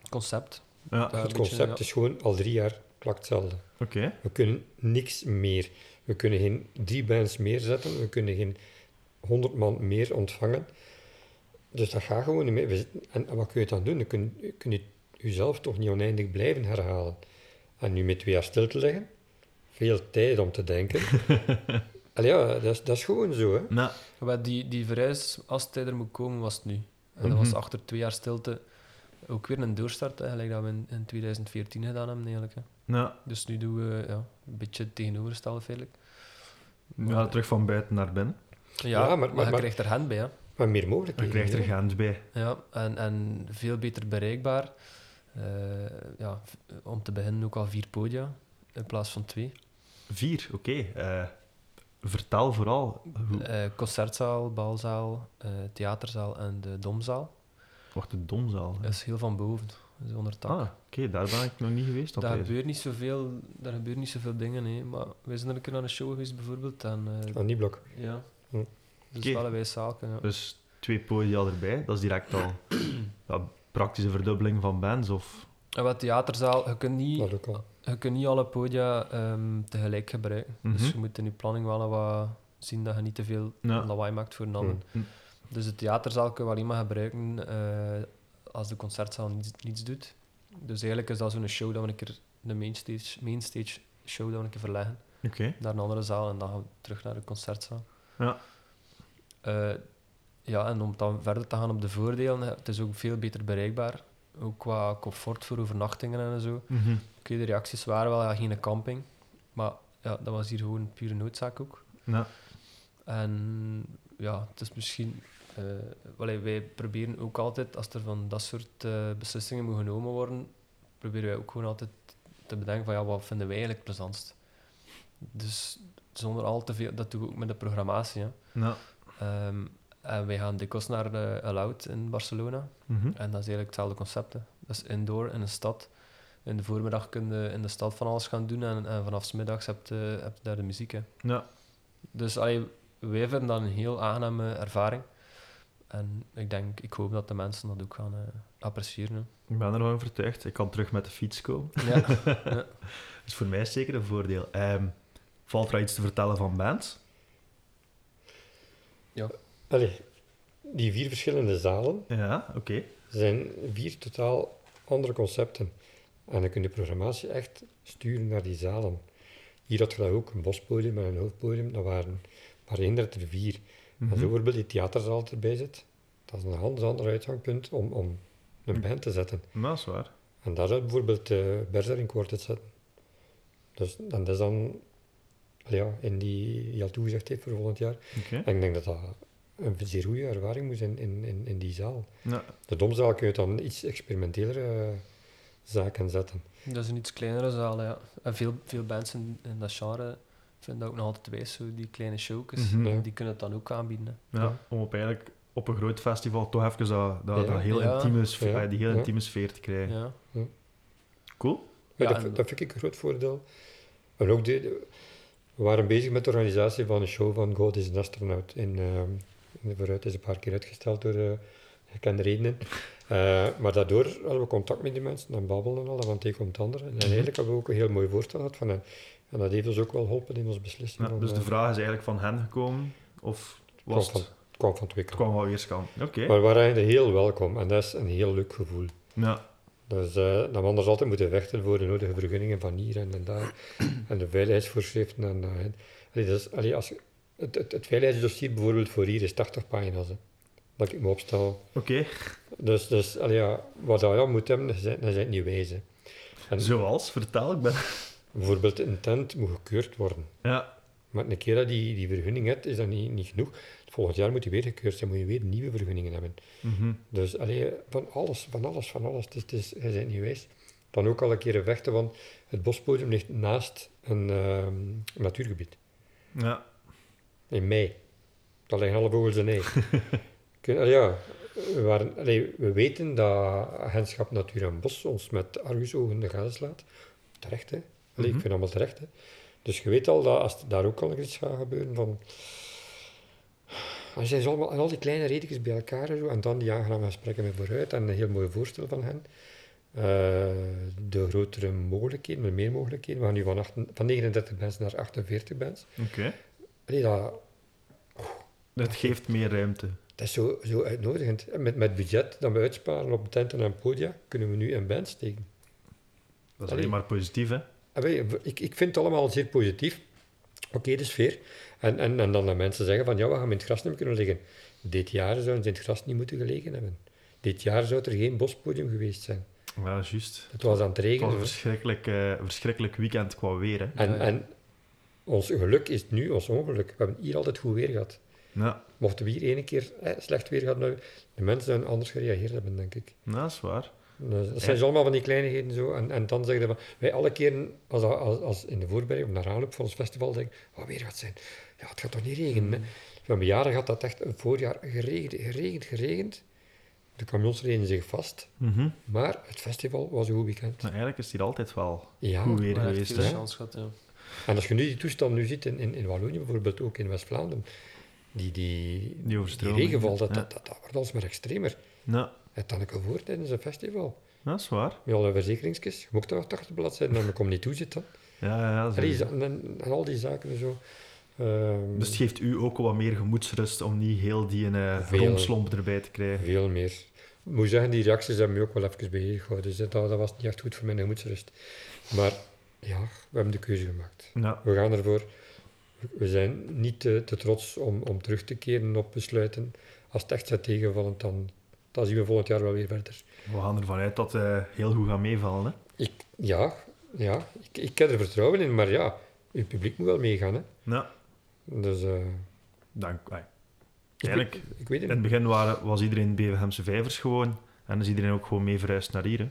het concept. Ja, het beetje, concept ja. is gewoon al drie jaar klakt hetzelfde. oké. We kunnen niks meer. We kunnen geen drie bands meer zetten. We kunnen geen honderd man meer ontvangen. Dus dat gaat gewoon niet meer. En wat kun je dan doen? Dan kun, kun je jezelf toch niet oneindig blijven herhalen. En nu met twee jaar stil te leggen, veel tijd om te denken. Allee, ja, dat is, dat is gewoon zo. Hè. Nou, die, die verhuis, als het er moet komen, was het nu. En dat Mhm. was achter twee jaar stilte ook weer een doorstart, hè, gelijk dat we in, in 2014 gedaan hebben eigenlijk. Hè. nou, Dus nu doen we ja, een beetje het tegenovergestelde feitelijk. ja, terug van buiten naar binnen. Ja, Ja, maar- maar, maar- je maar- krijgt er hand bij. Hè. Maar meer Dan mogelijkheden. krijgt er. Gent bij. Ja, en, en veel beter bereikbaar. Eh, ja, v- om te beginnen ook al vier podia in plaats van twee. Vier, oké. Eh, vertel vooral. Hoe... Eh, concertzaal, balzaal, eh, theaterzaal en de domzaal. Wacht, de domzaal. hè? Dat is heel van boven, dat is onder tak. Ah, oké, daar ben ik nog niet geweest. daar, gebeurt niet zoveel, daar gebeurt niet zoveel dingen, nee. maar wij zijn er een keer naar een show geweest bijvoorbeeld. En, eh, Aan die blok. ja. Hm. Dus Oké. wel een wijs ja. Dus twee podia erbij, dat is direct al ja, praktische verdubbeling van bands. Of... En wat theaterzaal, je kunt niet, je kunt niet alle podia ehm, tegelijk gebruiken. Dus Mhm. je moet in je planning wel wat zien dat je niet te veel Ja. lawaai maakt voor een ander. Hm. Dus de theaterzaal kunnen we alleen maar gebruiken eh, als de concertzaal niets, niets doet. Dus eigenlijk is dat zo'n show dat we een keer, de mainstage, mainstage show dat we een keer verleggen Oké. naar een andere zaal en dan gaan we terug naar de concertzaal. Ja. Eh, ja, en om dan verder te gaan op de voordelen, het is ook veel beter bereikbaar. Ook qua comfort voor overnachtingen en zo. Mhm. Oké, de reacties waren wel ja, geen camping, maar ja, dat was hier gewoon pure noodzaak ook. Ja. En ja, het is misschien... eh, allee, wij proberen ook altijd, als er van dat soort eh, beslissingen moet genomen worden, proberen wij ook gewoon altijd te bedenken van ja, wat vinden wij eigenlijk het plezantst? Dus zonder al te veel... Dat doen we ook met de programmatie. Hè. Ja. Ehm, en wij gaan dikwijls naar de Aloud in Barcelona. Mhm. En dat is eigenlijk hetzelfde concept. Hè. Dat is indoor in een stad. In de voormiddag kun je in de stad van alles gaan doen en, en vanaf middags heb je, heb je daar de muziek. Hè. Ja. Dus allee, wij vinden dat een heel aangename ervaring. En ik denk, ik hoop dat de mensen dat ook gaan eh, appreciëren. hè. Ik ben er wel overtuigd. Ik kan terug met de fiets komen. Ja. Dus voor mij is zeker een voordeel. Ehm, valt er iets te vertellen van bands? Allee, die vier verschillende zalen Ja, oké. zijn vier totaal andere concepten. En dan kun je de programmatie echt sturen naar die zalen. Hier had je dat ook, een bospodium en een hoofdpodium. Dat waren, maar één er vier. En zo Mhm. bijvoorbeeld die theaterzaal er erbij zit. Dat is een ganz ander uitgangspunt om, om een band te zetten. Nou, dat is waar. En daar zou je bijvoorbeeld uh, Quartet zetten. Dus en dat is dan ja, in die die al toegezegd heeft voor volgend jaar. En ik denk dat dat een zeer goede ervaring moet zijn in, in, in die zaal. Ja. De domzaal kun je dan iets experimentelere eh, zaken zetten. Dat is een iets kleinere zaal, ja. En veel, veel bands in, in dat genre vinden dat ook nog altijd wijs, zo die kleine showjes. Mhm. Ja. Die kunnen het dan ook aanbieden. Hè. Ja, om op eigenlijk op een groot festival toch even dat, dat, Ja. dat heel Ja. intieme sfeer, Ja. eh, die heel Ja. intieme sfeer te krijgen. Ja. Cool. Dat, en- dat vind ik een groot voordeel. En ook de, de- we waren bezig met de organisatie van een show van God is an Astronaut. In, ehm vooruit is een paar keer uitgesteld door eh, gekende redenen. Eh, maar daardoor hadden we contact met die mensen en babbelen en al, van het een komt het ander. En eigenlijk hebben we ook een heel mooi voorstel gehad van hen. En dat heeft ons ook wel geholpen in onze beslissing. Ja, van, dus de eh, vraag is eigenlijk van hen gekomen? Of was kwam het... van, kwam van twee Het kanten. kwam wel weerskant. Oké. Maar we waren eigenlijk heel welkom en dat is een heel leuk gevoel. Ja. Dus eh dan we anders altijd moeten vechten voor de nodige vergunningen van hier en, en daar. en de veiligheidsvoorschriften. En, eh, allee, dat is, allee, als, het, het, het veiligheidsdossier bijvoorbeeld voor hier is 80 pagina's. Hè, dat ik me opstel. Oké. Dus, dus allee, ja, wat je moet hebben, dan zijn dan zijn het niet wijzen. En Zoals? Vertel, ik ben... bijvoorbeeld een tent moet gekeurd worden. Ja. Maar een keer dat die, die vergunning hebt, is dat niet, niet genoeg. Volgend jaar moet die weer gekeurd zijn, moet je weer nieuwe vergunningen hebben. Mhm. Dus allee, van alles, van alles, van alles. Het is, het is, bent niet wijs. Dan ook al een keer vechten, want het bospodium ligt naast een ehm, natuurgebied. Ja. In mei. Dat liggen alle vogels in ei. Ja, we, waren, allee, we weten dat Agentschap Natuur en Bos ons met argusogen de gaten slaat. Terecht, hè. Allee, Mhm. Ik vind allemaal terecht, hè. Dus je weet al dat als daar ook al iets gaat gebeuren van... Als je zo allemaal, en al die kleine redetjes bij elkaar en, zo, en dan die aangename gesprekken met vooruit en een heel mooi voorstel van hen. Eh, de grotere mogelijkheden, de meer mogelijkheden. We gaan nu van, achten- van 39 bands naar 48 bands. Oké. Allee, dat, Dat geeft meer ruimte. dat is zo, zo uitnodigend. En Met, met budget dat we uitsparen op tenten en podia, kunnen we nu een band steken. Dat is Allee. alleen maar positief, hè? Wij- ik, ik vind het allemaal zeer positief. Oké, de sfeer. En, en, en dan dat mensen zeggen van, ja, we gaan in het gras niet kunnen liggen. Dit jaar zouden ze in het gras niet moeten gelegen hebben. Dit jaar zou er geen bospodium geweest zijn. Ja, juist. Het was aan het Het was regenen. een verschrikkelijk, eh, verschrikkelijk weekend qua weer, hè? En, Ja, ja. en ons geluk is nu ons ongeluk. We hebben hier altijd goed weer gehad. Ja, Mochten we hier ene keer eh, slecht weer gehad, nou, de mensen zouden anders gereageerd hebben, denk ik. Nou, dat is waar. Dus dat zijn zo allemaal van die kleinigheden zo. En, en dan zeggen we, wij alle keren, als, als, als in de voorbereiding, naar aanloop van ons festival, denken, wat weer gaat zijn? Ja, het gaat toch niet regenen? hè? We hebben jaren gehad dat echt een voorjaar geregend, geregend, geregend. De camions reden zich vast, Mhm. maar het festival was een goed weekend. Nou, eigenlijk is het hier altijd wel Ja, goed weer geweest, veel hè? chance gehad, ja. En als je nu die toestand nu ziet in, in, in Wallonië, bijvoorbeeld ook in West-Vlaanderen, die, die, Die regenval, dat, Ja. dat, dat, dat wordt alsmaar extremer. Ja, Het al voor tijdens een festival. dat is waar. Met alle verzekeringsjes. Je moet toch 80 bladzijden en dan kom niet toe zitten. Ja, ja, ja, sowieso. en, en, en al die zaken en zo. Ehm, Dus het geeft u ook wat meer gemoedsrust om niet heel die eh Veel. romslomp erbij te krijgen. veel meer. Ik moet zeggen, die reacties hebben me ook wel even bezig gehouden. Dus dat, dat was niet echt goed voor mijn gemoedsrust. Maar ja, we hebben de keuze gemaakt. Ja, We gaan ervoor. We zijn niet te, te trots om, om terug te keren op besluiten. Als het echt zou tegenvallen, dan, dan zien we volgend jaar wel weer verder. we gaan ervan uit dat het eh, heel goed gaat meevallen, hè? Ik, ja, ja ik, ik heb er vertrouwen in, maar ja, uw publiek moet wel meegaan. Hè. Ja, Dus eh, Dan, ai, Ik eigenlijk, weet, ik weet in het het niet. begin waren, was iedereen BVMse vijvers gewoon. En is iedereen ook gewoon mee verhuisd naar hier. hè.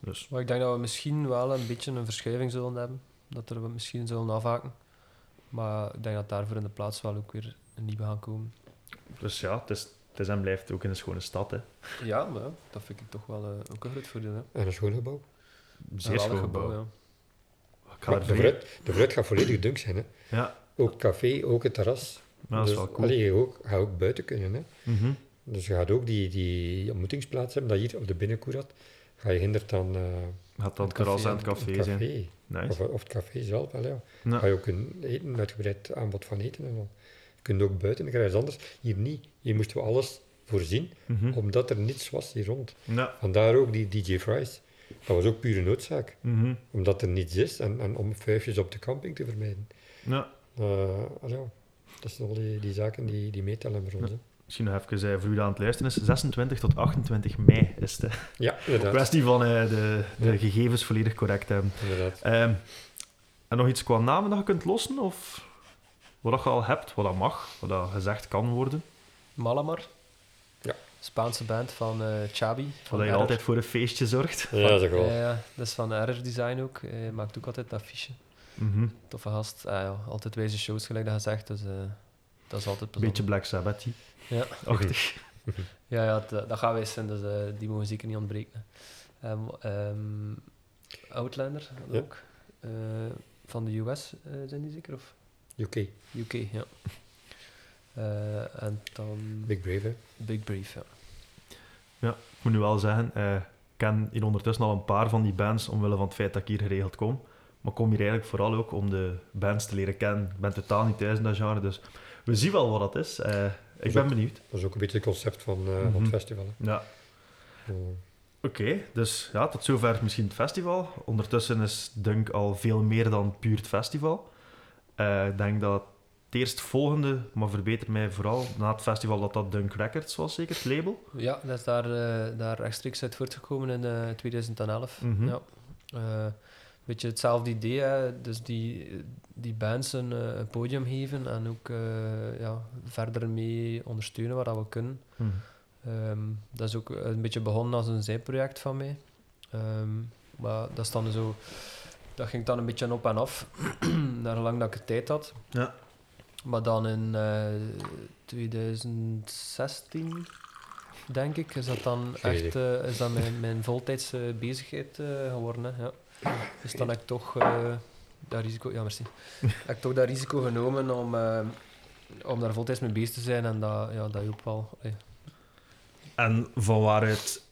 Dus Maar ik denk dat we misschien wel een beetje een verschuiving zullen hebben. Dat er we misschien zullen afhaken. Maar ik denk dat daarvoor in de plaats wel ook weer een nieuwe gaan komen. Dus ja, het is, het is en blijft ook in een schone stad. Hè. Ja, maar ja, dat vind ik toch wel eh, ook een groot voordeel. Hè. En een schoon gebouw. Zeer Een schoon gebouw. ja. Ik ga Maar de, vooruit, de gaat volledig dunk zijn. Hè. Ja, Ook het café, ook het terras. dat is dus, wel cool. allee, je ook, gaat ook buiten kunnen. Hè. Mhm. Dus je gaat ook die, die ontmoetingsplaats hebben, dat hier op de binnenkoer had. Ga je hindert dan eh, Gaat dan Het terras en het café, zijn. Nice. Of, of het café zelf, wel, ja. Ga je ook kunnen eten, een uitgebreid aanbod van eten en al. Je kunt ook buiten, krijg je anders. Hier niet. Hier moesten we alles voorzien, Mhm. omdat er niets was hier rond. Ja. Vandaar ook die DJ Fries. Dat was ook pure noodzaak. Mhm. Omdat er niets is en, en om vijfjes op de camping te vermijden. ja. Eh, dat zijn al die, die zaken die, die meetellen voor ons. Misschien nog even eh, voor u aan het luisteren is. 26 tot 28 mei is het. hè. Ja, inderdaad. Kwestie van eh, de, de Ja. gegevens volledig correct hebben. inderdaad. Ehm, en nog iets qua namen dat je kunt lossen? Of wat dat je al hebt, wat dat mag, wat dat gezegd kan worden? Malamar. Ja. Spaanse band van eh Chabi. Wat Van dat je altijd voor een feestje zorgt. Ja, dat is ook wel. Ja, dat is van Error Design ook. Maakt ook altijd een affiche. Mhm. Toffe gast. Ah, ja, altijd wijze shows, gelijk dat gezegd. Dus eh, dat is altijd plezant. beetje Black Sabbath Ja. achtig Ja, ja dat, dat gaat wij zijn, dus eh, die mogen zeker niet ontbreken. Ehm, ehm, Outlander Ja. ook. Eh, van de US eh, zijn die zeker? Of UK, UK, ja. Eh, en dan Big Brave. hè. Big Brief, ja. Ik moet nu wel zeggen, eh, ik ken hier ondertussen al een paar van die bands omwille van het feit dat ik hier geregeld kom. Maar ik kom hier eigenlijk vooral ook om de bands te leren kennen. Ik ben totaal niet thuis in dat genre, dus we zien wel wat dat is. Eh, ik is ben ook- benieuwd. Dat is ook een beetje het concept van, eh, van Mhm. het festival. hè. Ja, Oké, dus ja, tot zover misschien het festival. Ondertussen is Dunk al veel meer dan puur het festival. Eh, ik denk dat het eerstvolgende, maar verbeter mij vooral, na het festival dat dat Dunk Records was, zeker, het label. Ja, dat is daar, eh, daar rechtstreeks uit voortgekomen in eh, 2011. Mhm. ja. Eh, beetje hetzelfde idee, hè. dus die, die bands een, eh, een podium geven en ook eh, ja, verder mee ondersteunen waar dat we kunnen. Ehm, dat is ook een beetje begonnen als een zijproject van mij. Ehm, maar dat, is dan zo, dat ging dan een beetje op en af, naar lang dat ik de tijd had. Ja. Maar dan in eh 2016, denk ik, is dat dan Geen echt eh, is dat mijn, mijn voltijdse bezigheid eh, geworden. Hè, ja. Dus dan heb ik toch eh, dat risico, ja, merci. heb ik toch dat risico genomen om, eh, om daar voltijds mee bezig te zijn en dat, ja, dat hielp wel. En van waaruit,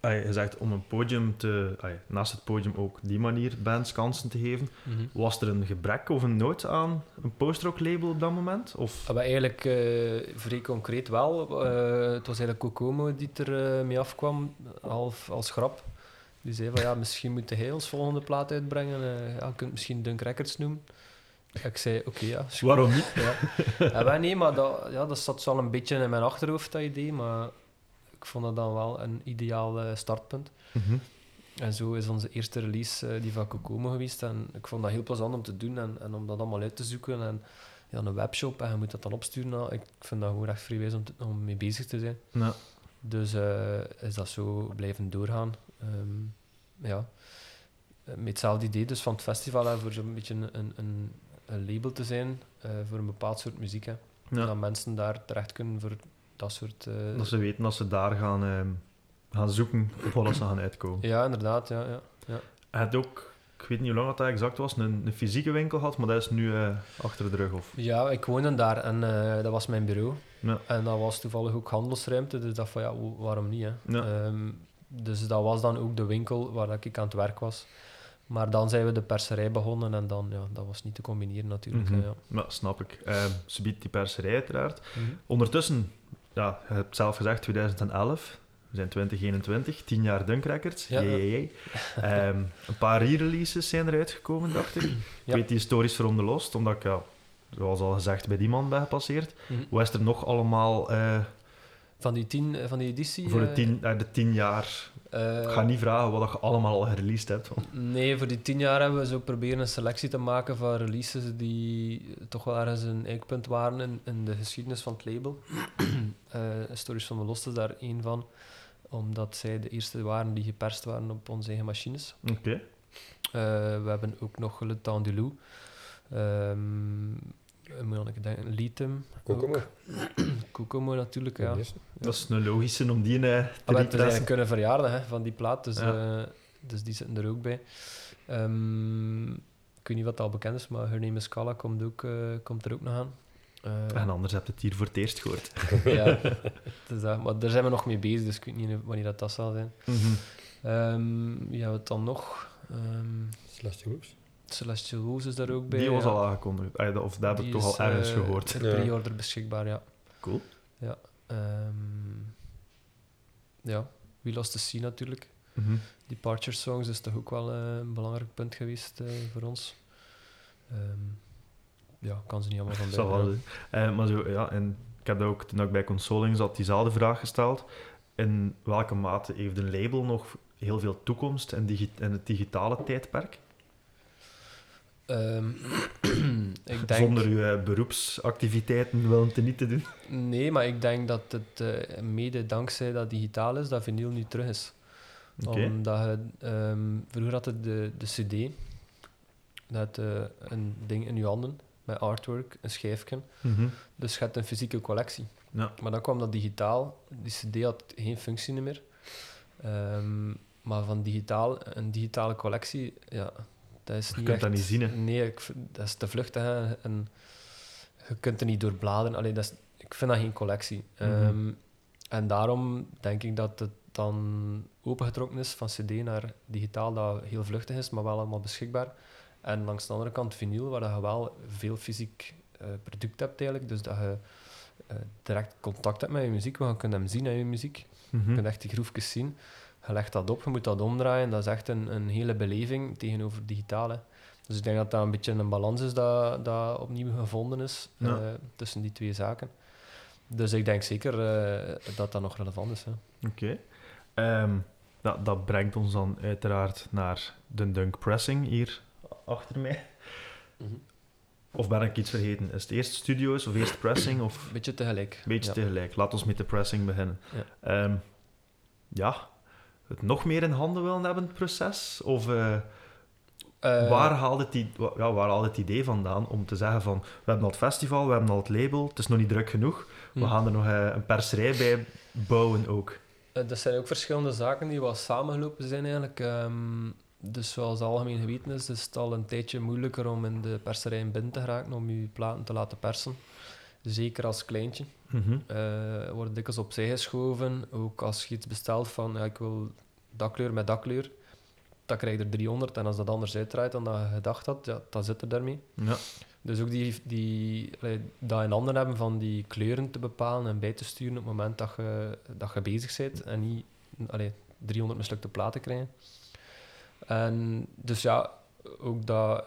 ah, je zegt om een podium te, ah, naast het podium ook die manier bands kansen te geven, was er een gebrek of een nood aan een post-rock label op dat moment? Of? Maar eigenlijk eh, vrij concreet wel. Eh, het was eigenlijk Kokomo die er mee afkwam, half als grap. Die zei van ja, misschien moet hij ons volgende plaat uitbrengen. Eh, ja, je kunt misschien Dunk Records noemen. Ik zei oké, ja. Waarom niet? Ja. ja, maar nee, maar dat, ja, dat zat wel een beetje in mijn achterhoofd, dat idee. Maar ik vond dat dan wel een ideaal eh, startpunt. Mhm. En zo is onze eerste release eh, die van Kokomo geweest. En ik vond dat heel plezant om te doen en, en om dat allemaal uit te zoeken. En ja, een webshop en je moet dat dan opsturen. Nou, ik vind dat gewoon echt vrij wijs om, te- om mee bezig te zijn. Ja. Dus is dat zo blijven doorgaan. Ehm, ja. Eh, Met hetzelfde idee dus van het festival, hè, voor zo'n beetje een, een, een, label te zijn eh, voor een bepaald soort muziek. Hè. Ja. Dat mensen daar terecht kunnen voor dat soort... eh, Dat ze weten dat ze daar gaan, ehm, gaan zoeken op wat ze gaan uitkomen. Ja, inderdaad. Ja, ja. Hij had ook, ik weet niet hoe lang dat, dat exact was, een, een fysieke winkel gehad, maar dat is nu achter de rug. Of... Ja, ik woonde daar en dat was mijn bureau. Ja. En dat was toevallig ook handelsruimte, dus ik dacht van ja, waarom niet? Hè? Ja. Ehm, dus dat was dan ook de winkel waar dat ik aan het werk was. Maar dan zijn we de perserij begonnen en dan, ja, dat was niet te combineren natuurlijk. Mhm. ja. Ja, snap ik. Ehm, ze biedt die perserij uiteraard. Mhm. Ondertussen, ja, je hebt zelf gezegd 2011, we zijn 2021, 10 jaar Dunk Records. Ja, Jee, ja. jee, jee. Ehm, een paar re-releases zijn eruit gekomen, dacht ik. Ik Ja. weet die historisch veronde lost, omdat ik, ja, zoals al gezegd, bij die man ben gepasseerd. Mhm. Wat is er nog allemaal eh, Van die, tien, eh, van die editie? Voor de eh, tien, eh, de tien jaar. Ik ga niet vragen wat je allemaal al gereleased hebt. Nee, voor die tien jaar hebben we zo proberen een selectie te maken van releases die toch wel ergens een eikpunt waren in, in de geschiedenis van het label. Eh Stories van de Lost is daar één van, omdat zij de eerste waren die geperst waren op onze eigen machines. Oké. We hebben ook nog Le Temps du Loup. Ehm, moet ik denken, Lithium. Kokomo. Kokomo natuurlijk, ja. Dat is een logische om die eh, te Ah, maar het is repressen. eigenlijk kunnen verjaarden hè, van die plaat, dus, Ja. eh, dus die zitten er ook bij. Ehm, ik weet niet wat al bekend is, maar Her Name is Kala komt, ook, eh, komt er ook nog aan. Eh, En anders heb je het hier voor het eerst gehoord. ja, dus dat, maar daar zijn we nog mee bezig, dus ik weet niet wanneer dat, dat zal zijn. Wie hebben we het dan nog? Ehm, Celestial Wolves. Celestial is daar ook bij. Die was ja. al aangekondigd. Dat- Of dat heb ik Die toch is, al ergens eh, gehoord. ter Ja. pre-order beschikbaar, ja. Cool. Ehm, ja, We Lost the Sea natuurlijk. Mhm. Departure Songs is toch ook wel eh, een belangrijk punt geweest eh, voor ons. Ehm, ja, ik kan ze niet allemaal van Zal bij. wel, hè. Eh, maar zo, ja, en ik heb dat ook toen ik bij Consoling zat, diezelfde vraag gesteld. In welke mate heeft een label nog heel veel toekomst in, digi- in het digitale tijdperk? Ehm, ik denk, Zonder uw eh, beroepsactiviteiten te niet te doen. Nee, maar ik denk dat het eh, mede dankzij dat digitaal is, dat vinyl nu terug is. Omdat je, ehm, vroeger had je de, de CD, dat eh, een ding in je handen met artwork, een schijfje. Mhm. Dus je hebt een fysieke collectie. Ja. Maar dan kwam dat digitaal. Die CD had geen functie meer. Ehm, maar van digitaal, een digitale collectie, ja, dat is Je niet kunt dat echt- niet zien, hè? Nee, ik, dat is te vluchtig. Hè. En je kunt er niet door bladeren. Allee, dat is, ik vind dat geen collectie. Mhm. Ehm, en daarom denk ik dat het dan opengetrokken is van CD naar digitaal, dat heel vluchtig is, maar wel allemaal beschikbaar. En langs de andere kant vinyl, waar je wel veel fysiek eh, product hebt eigenlijk. Dus dat je eh, direct contact hebt met je muziek, want je kunt hem zien aan je muziek. Mhm. Je kunt echt die groefjes zien. Je legt dat op, je moet dat omdraaien. Dat is echt een, een hele beleving tegenover digitaal. hè. Dus ik denk dat dat een beetje een balans is dat, dat opnieuw gevonden is Ja. eh, tussen die twee zaken. Dus ik denk zeker eh, dat dat nog relevant is. Oké. Ehm, dat, dat brengt ons dan uiteraard naar de Dunk Pressing hier achter mij. Mhm. Of ben ik iets vergeten? Is het eerst studio's of eerst pressing? Of Beetje tegelijk. beetje ja. tegelijk? Laat ons met de pressing beginnen. Ja. Ehm, ja, het nog meer in handen willen hebben, het proces? Of eh, Eh, waar, haalde het, ja, waar haalde het idee vandaan om te zeggen van we hebben al het festival, we hebben al het label, het is nog niet druk genoeg, we hm. gaan er nog eh, een perserij bij bouwen ook. Dat zijn ook verschillende zaken die wel samengelopen zijn eigenlijk. Ehm, dus zoals algemeen geweten is, is het al een tijdje moeilijker om in de perserij binnen te geraken, om je platen te laten persen. Zeker als kleintje. Mhm. eh wordt dikwijls opzij geschoven. Ook als je iets bestelt van ja, ik wil dat kleur met dat kleur, dan krijg je er 300. En als dat anders uitdraait dan dat je gedacht had, ja, dan zit er daarmee. Ja. Dus ook die, die, dat in handen hebben van die kleuren te bepalen en bij te sturen op het moment dat je, dat je bezig bent en niet allee, 300 mislukte platen krijgen. En dus ja, ook dat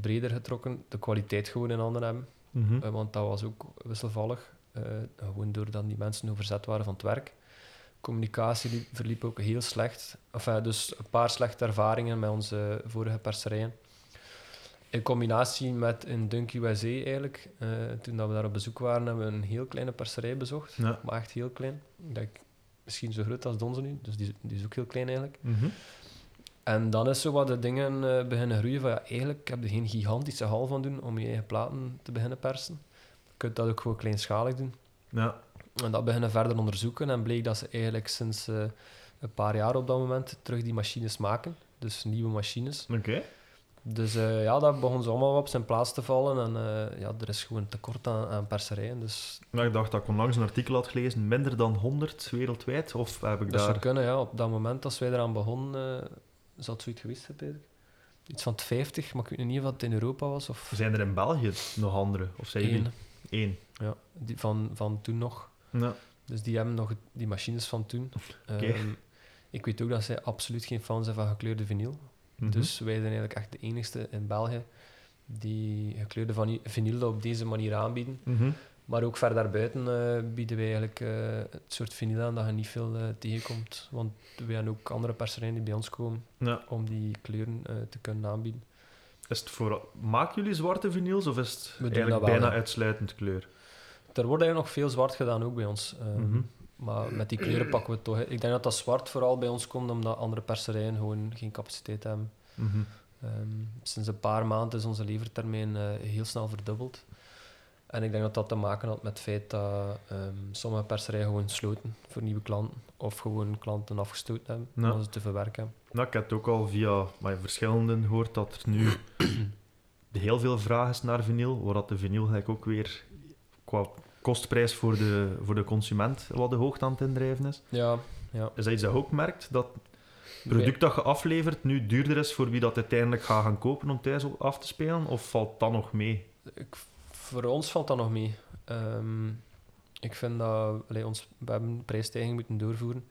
breder getrokken, de kwaliteit gewoon in handen hebben. Mhm. Eh, want dat was ook wisselvallig. eh, gewoon doordat die mensen overzet waren van het werk. Communicatie liep- verliep ook heel slecht. Enfin, dus een paar slechte ervaringen met onze vorige perserijen. In combinatie met in Dunk USA eigenlijk. eh, toen dat we daar op bezoek waren, hebben we een heel kleine perserij bezocht. Ja. Maar echt heel klein. Ik denk, misschien zo groot als Donze nu. Dus die, die is ook heel klein eigenlijk. Mhm. En dan is zo wat de dingen eh, beginnen groeien van ja, eigenlijk heb je geen gigantische hal van doen om je eigen platen te beginnen persen. Je kunt dat ook gewoon kleinschalig doen. Ja. En dat beginnen verder onderzoeken en bleek dat ze eigenlijk sinds eh, een paar jaar op dat moment terug die machines maken. Dus nieuwe machines. Oké. Dus eh, ja, dat begon zo allemaal op zijn plaats te vallen. En ja, er is gewoon tekort aan, aan perserijen. Dus Nou, ik dacht dat ik onlangs een artikel had gelezen, minder dan 100 wereldwijd, of heb ik dat zou kunnen, ja. Op dat moment als wij eraan begonnen, uh, zou het zoiets geweest hebben. Iets van het 50, maar ik weet niet of het in Europa was. Of Zijn er in België nog andere? Of zijn jullie één? Ja, die van, van toen nog. Ja. Dus die hebben nog die machines van toen. Oké. Ehm, ik weet ook dat zij absoluut geen fan zijn van gekleurde vinyl. Mhm. Dus wij zijn eigenlijk echt de enigste in België die gekleurde vinyl op deze manier aanbieden. Mhm. Maar ook ver daarbuiten eh, bieden wij eigenlijk eh, het soort vinyl aan dat je niet veel eh, tegenkomt. Want we hebben ook andere perserijen die bij ons komen Ja. om die kleuren te kunnen aanbieden. Is het voor... Maken jullie zwarte vinyls of is het eigenlijk wel, bijna uitsluitend kleur? Er wordt eigenlijk nog veel zwart gedaan ook bij ons. Ehm, Mhm. Maar met die kleuren pakken we het toch. Ik denk dat dat zwart vooral bij ons komt omdat andere perserijen gewoon geen capaciteit hebben. Mhm. Ehm, sinds een paar maanden is onze levertermijn heel snel verdubbeld. En ik denk dat dat te maken had met het feit dat ehm, sommige perserijen gewoon sloten voor nieuwe klanten. Of gewoon klanten afgestoten hebben Ja. om ze te verwerken. Nou, ik heb het ook al via maar, verschillenden gehoord dat er nu heel veel vraag is naar vinyl, waar dat de vinyl eigenlijk ook weer qua kostprijs voor de, voor de consument wat de hoogte aan het indrijven is. Ja, ja. Is dat iets dat je ook merkt, dat het product dat je aflevert nu duurder is voor wie dat uiteindelijk gaat gaan kopen om thuis af te spelen, of valt dat nog mee? Ik, voor ons valt dat nog mee. Ehm, ik vind dat... Allee, ons, we hebben een prijsstijging moeten doorvoeren.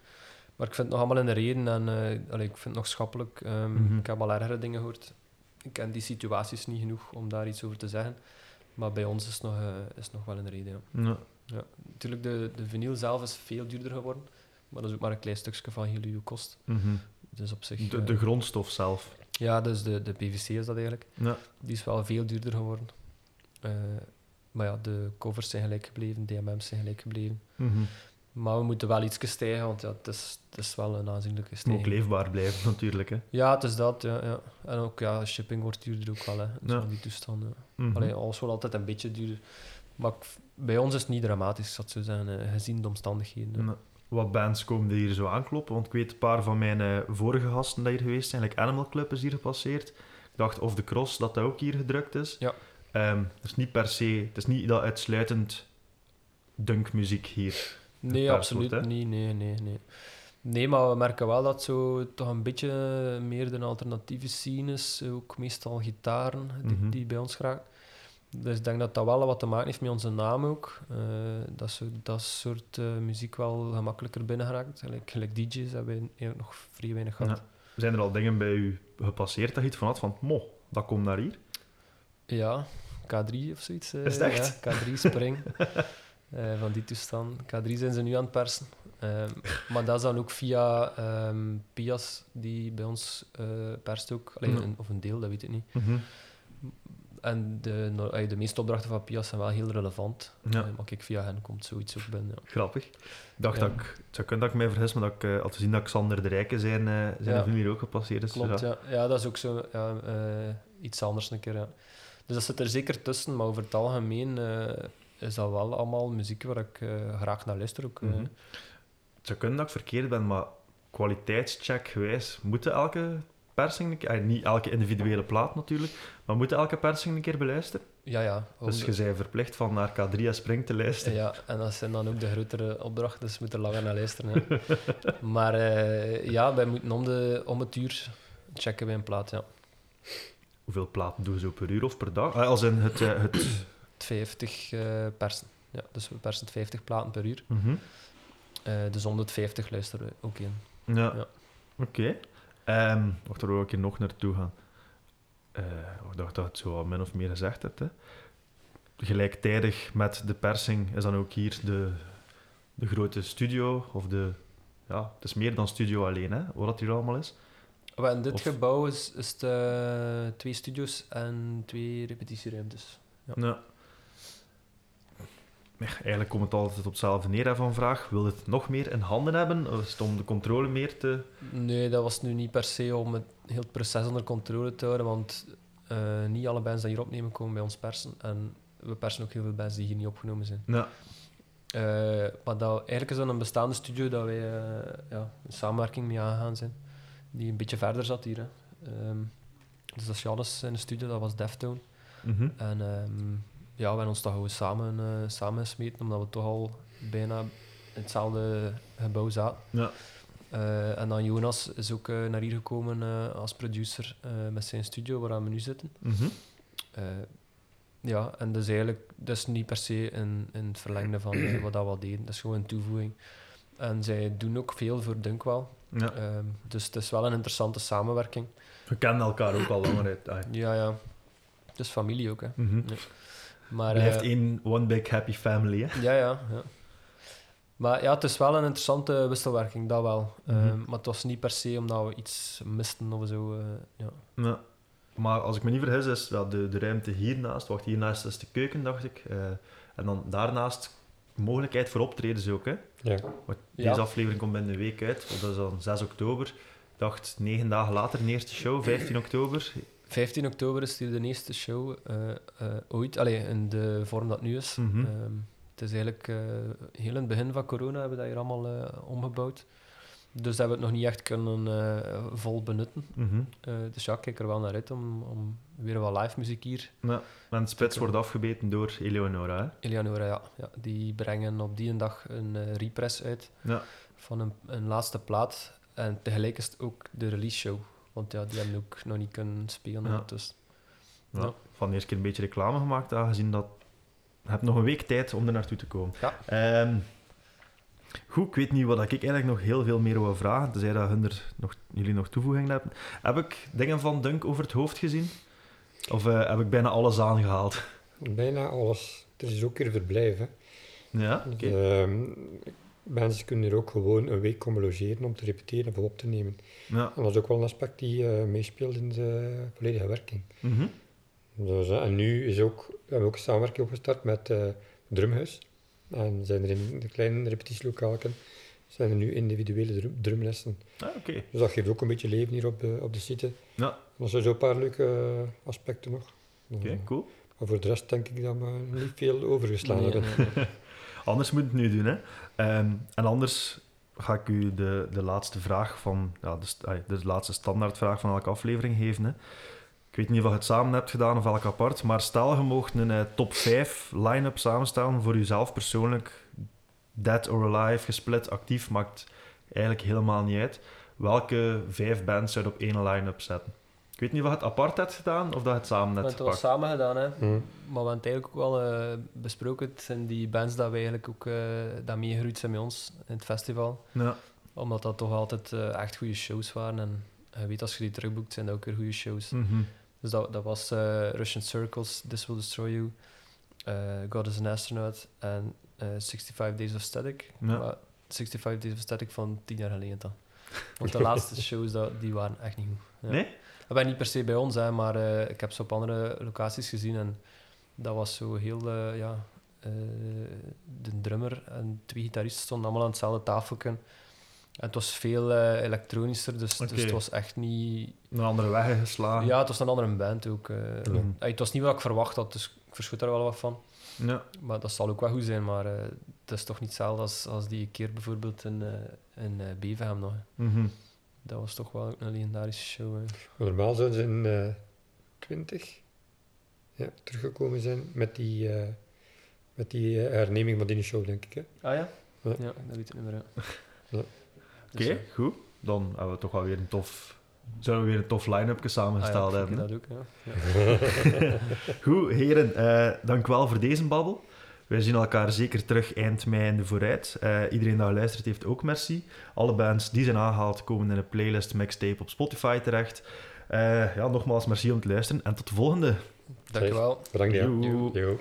Maar ik vind het nog allemaal in de reden en allee, ik vind het nog schappelijk. Ehm, Mhm. Ik heb al ergere dingen gehoord. Ik ken die situaties niet genoeg om daar iets over te zeggen. Maar bij ons is het nog, eh, is nog wel in de reden, ja. Ja. Natuurlijk, de, de vinyl zelf is veel duurder geworden. Maar dat is ook maar een klein stukje van heel uw kost. Mhm. Dus op zich... de, eh, de grondstof zelf. ja, dus de, de PVC is dat eigenlijk. Ja. Die is wel veel duurder geworden. Eh, maar ja, de covers zijn gelijk gebleven, DMM's zijn gelijk gebleven. Mhm. Maar we moeten wel iets stijgen, want ja, het, is, het is wel een aanzienlijke moet ook stijging. leefbaar blijven, natuurlijk. Hè. Ja, het is dat. Ja, ja. En ook ja, shipping wordt duurder ook wel. Hè, Ja. Die toestanden. Allee, alles wordt altijd een beetje duurder. Maar bij ons is het niet dramatisch, ik zou zo zeggen, eh, gezien de omstandigheden. Ja. Wat bands komen er hier zo aankloppen? Want ik weet een paar van mijn eh, vorige gasten die hier geweest zijn, like Animal Club is hier gepasseerd. Ik dacht of de Cross dat dat ook hier gedrukt is. Ja. Ehm, het is niet per se, het is niet dat uitsluitend dunkmuziek hier. Nee, absoluut wordt, niet. Nee, nee, nee. Nee, maar we merken wel dat zo toch een beetje meer de alternatieve scene is. Ook meestal gitaren die, Mhm. die bij ons geraakt. Dus ik denk dat dat wel wat te maken heeft met onze naam ook. Eh, dat, zo, dat soort eh, muziek wel gemakkelijker binnen geraakt. Gelijk, gelijk DJ's hebben we nog vrij weinig gehad. Zijn er al dingen bij u gepasseerd dat je iets van had van, mo, dat komt naar hier? Ja, K3 of zoiets. eh, Is het echt? Ja, K3 Spring. eh, van die toestand. K3 zijn ze nu aan het persen. Ehm, maar dat is dan ook via ehm, Pias, die bij ons eh perst ook. Allee, een- of een deel, dat weet ik niet. Mhm. En de, no- de meeste opdrachten van Pias zijn wel heel relevant. Ja. Eh, maar kijk, via hen komt zoiets ook binnen. Ja. Grappig. Ik dacht dat ik, het zou kunnen dat ik mij vergis, maar dat ik eh, had gezien dat Xander de Rijke zijn, uh, zijn Ja. hier ook gepasseerd is. Klopt, Dus ja. ja. dat is ook zo ja, eh, iets anders een keer. Dus dat zit er zeker tussen, maar over het algemeen eh, is dat wel allemaal muziek waar ik eh, graag naar luister. Ook, eh. Mhm. Het zou kunnen dat ik verkeerd ben, maar kwaliteitscheck gewijs, moeten elke persing, eh, niet elke individuele plaat natuurlijk, maar moeten elke persing een keer beluisteren? Ja, ja. Dus de- je bent verplicht van naar K3 en Spring te luisteren. Ja, en dat zijn dan ook de grotere opdrachten, dus moeten langer naar luisteren. Hè. maar eh, ja, wij moeten om, de, om het uur checken bij een plaat, ja. Hoeveel platen doen ze per uur of per dag? Ah, als in het... eh, het... 50 eh, persen. Ja, dus we persen 50 platen per uur. Mhm. Eh, dus 150 luisteren we ook in. Ja, Ja. oké. Ehm, wacht, daar wil ik hier nog naartoe gaan. Eh, ik dacht dat je het zo al min of meer gezegd hebt. Hè. Gelijktijdig met de persing is dan ook hier de, de grote studio, of de... Ja, het is meer dan studio alleen, hè, wat dat hier allemaal is. Maar in dit Of- gebouw is, is het eh, twee studio's en twee repetitieruimtes. Ja. Ja. Eigenlijk komt het altijd op hetzelfde neer hè, van vraag. Wil het nog meer in handen hebben? Of is het om de controle meer te... Nee, dat was nu niet per se om het heel het proces onder controle te houden, want eh, niet alle bands die hier opnemen komen bij ons persen. En we persen ook heel veel bands die hier niet opgenomen zijn. Ja. Eh, maar dat, eigenlijk is dat een bestaande studio dat wij eh, ja, een samenwerking mee aangegaan zijn, die een beetje verder zat hier. Hè. Ehm, dus dat is Jannes in de studio, dat was Deftone. Mhm. En ehm, ja, we hebben ons toch gewoon samen, eh samen gesmeten, omdat we toch al bijna in hetzelfde gebouw zaten. Ja. Eh, en dan Jonas is ook eh, naar hier gekomen als producer met zijn studio waar we nu zitten. Mhm. Eh, ja, en dus eigenlijk, dat is niet per se in, in het verlengde van wat dat we al deden. Dat is gewoon een toevoeging. En zij doen ook veel voor Dunkwell. Ja. Ehm, dus het is wel een interessante samenwerking. We kennen elkaar ook al langer uit. Ja, ja. Het is familie ook, hè. mhm. Maar, Blijft eh, één one big happy family, hè? Ja, ja, ja. Maar ja, het is wel een interessante wisselwerking, dat wel. Mhm. Ehm, maar het was niet per se omdat we iets misten of zo. eh, ja. Ja. Maar als ik me niet vergis, is ja, de, de ruimte hiernaast, wacht, hiernaast is de keuken, dacht ik. Eh, en dan daarnaast mogelijkheid voor optredens ook, hè? Ja. Want Ja. Deze aflevering komt binnen een week uit, dat is dan 6 oktober. Ik dacht, negen dagen later, de eerste show, 15 oktober. 15 oktober is hier de eerste show eh, eh, ooit. Allee, in de vorm dat het nu is. Mhm. Ehm, het is eigenlijk eh, heel in het begin van corona hebben we dat hier allemaal omgebouwd. Dus dat we het nog niet echt kunnen eh, vol benutten. Mhm. Eh, dus ja, ik kijk er wel naar uit om, om weer wat live muziek hier. Ja. En spits wordt afgebeten door Eleonora, hè? Eleonora, ja, ja. Die brengen op die dag een eh, repress uit Ja. van een, een laatste plaat. En tegelijk is het ook de release show. Want ja, die hebben ook nog niet kunnen spelen. Ja. Dus Ja. Van de eerste keer een beetje reclame gemaakt, aangezien dat... Je hebt nog een week tijd om er naartoe te komen. Ja. Ehm, goed, ik weet niet wat ik eigenlijk nog heel veel meer wil vragen, tenzij dat hun er nog, jullie nog toevoegingen hebben. Heb ik dingen van Dunk over het hoofd gezien? Of eh, heb ik bijna alles aangehaald? Bijna alles. Er is ook weer verblijf. Hè. Ja, oké. Dus, ehm, mensen kunnen er ook gewoon een week komen logeren om te repeteren of op te nemen. Ja. En dat is ook wel een aspect die eh, meespeelt in de volledige werking. Dus, eh, en nu is ook, we hebben ook een samenwerking opgestart met Drumhuis. En zijn er in de kleine repetitielokalen zijn er nu individuele drum- drumlessen. Ah, oké. Dus dat geeft ook een beetje leven hier op de, op de site. Ja. Dat zijn zo'n paar leuke eh, aspecten nog. Oké, cool. Maar voor de rest denk ik dat we niet veel overgeslaan nee, hebben. nee, nee. Anders moet het nu doen, hè. Ehm, en anders ga ik u de, de laatste vraag van... Ja, de, de laatste standaardvraag van elke aflevering geven, hè. Ik weet niet of je het samen hebt gedaan of elk apart, maar stel je mocht een eh, top 5 line-up samenstellen voor jezelf persoonlijk, dead or alive, gesplit, actief, maakt eigenlijk helemaal niet uit. Welke vijf bands zou je op één line-up zetten? Ik weet niet of je het apart hebt gedaan of dat je het samen We hebt hebben het wel samen gedaan, hè. Hm. Maar we hebben het eigenlijk ook wel eh, besproken. Het zijn die bands dat we eigenlijk ook eh dat meegegroeid zijn bij ons in het festival. Ja. Omdat dat toch altijd eh, echt goede shows waren. En je weet, als je die terugboekt, zijn dat ook weer goede shows. Mhm. Dus dat, dat was eh, Russian Circles, This Will Destroy You, eh, God is an Astronaut en eh 65 Days of Static. Ja. Maar 65 Days of Static van tien jaar geleden dan. Want de laatste shows, dat, die waren echt niet goed. Ja. Nee? Dat was niet per se bij ons, hè, maar eh, ik heb ze op andere locaties gezien en dat was zo heel, eh, ja, eh, de drummer en twee gitaristen stonden allemaal aan hetzelfde tafeltje. En het was veel eh, elektronischer, dus, dus het was echt niet... Een andere weg geslagen. Ja, het was een andere band ook. eh. Eh, het was niet wat ik verwacht had, dus ik verschoot daar wel wat van. Ja. Maar dat zal ook wel goed zijn, maar eh, het is toch niet hetzelfde als, als die keer bijvoorbeeld in, eh in eh, Beverham nog. Mhm. Dat was toch wel een legendarische show. Normaal zouden ze in eh 20 ja, teruggekomen zijn met die, eh, met die eh, herneming van die show, denk ik. Hè. Ah ja? Ja. Ja, dat weet ik niet meer. Ja. Oké, Dus, goed. Dan hebben we toch wel weer een tof... Zouden we weer een tof line-up Ah ja, samengesteld ik hebben. dat ook, ja. ja. Goed, heren, eh, dank wel voor deze babbel. Wij zien elkaar zeker terug eind mei in de vooruit. Eh, iedereen die geluisterd heeft, ook merci. Alle bands die zijn aangehaald komen in een playlist mixtape op Spotify terecht. Eh, ja, nogmaals merci om te luisteren en tot de volgende. Dankjewel. Bedankt, ja. Joe. Jo.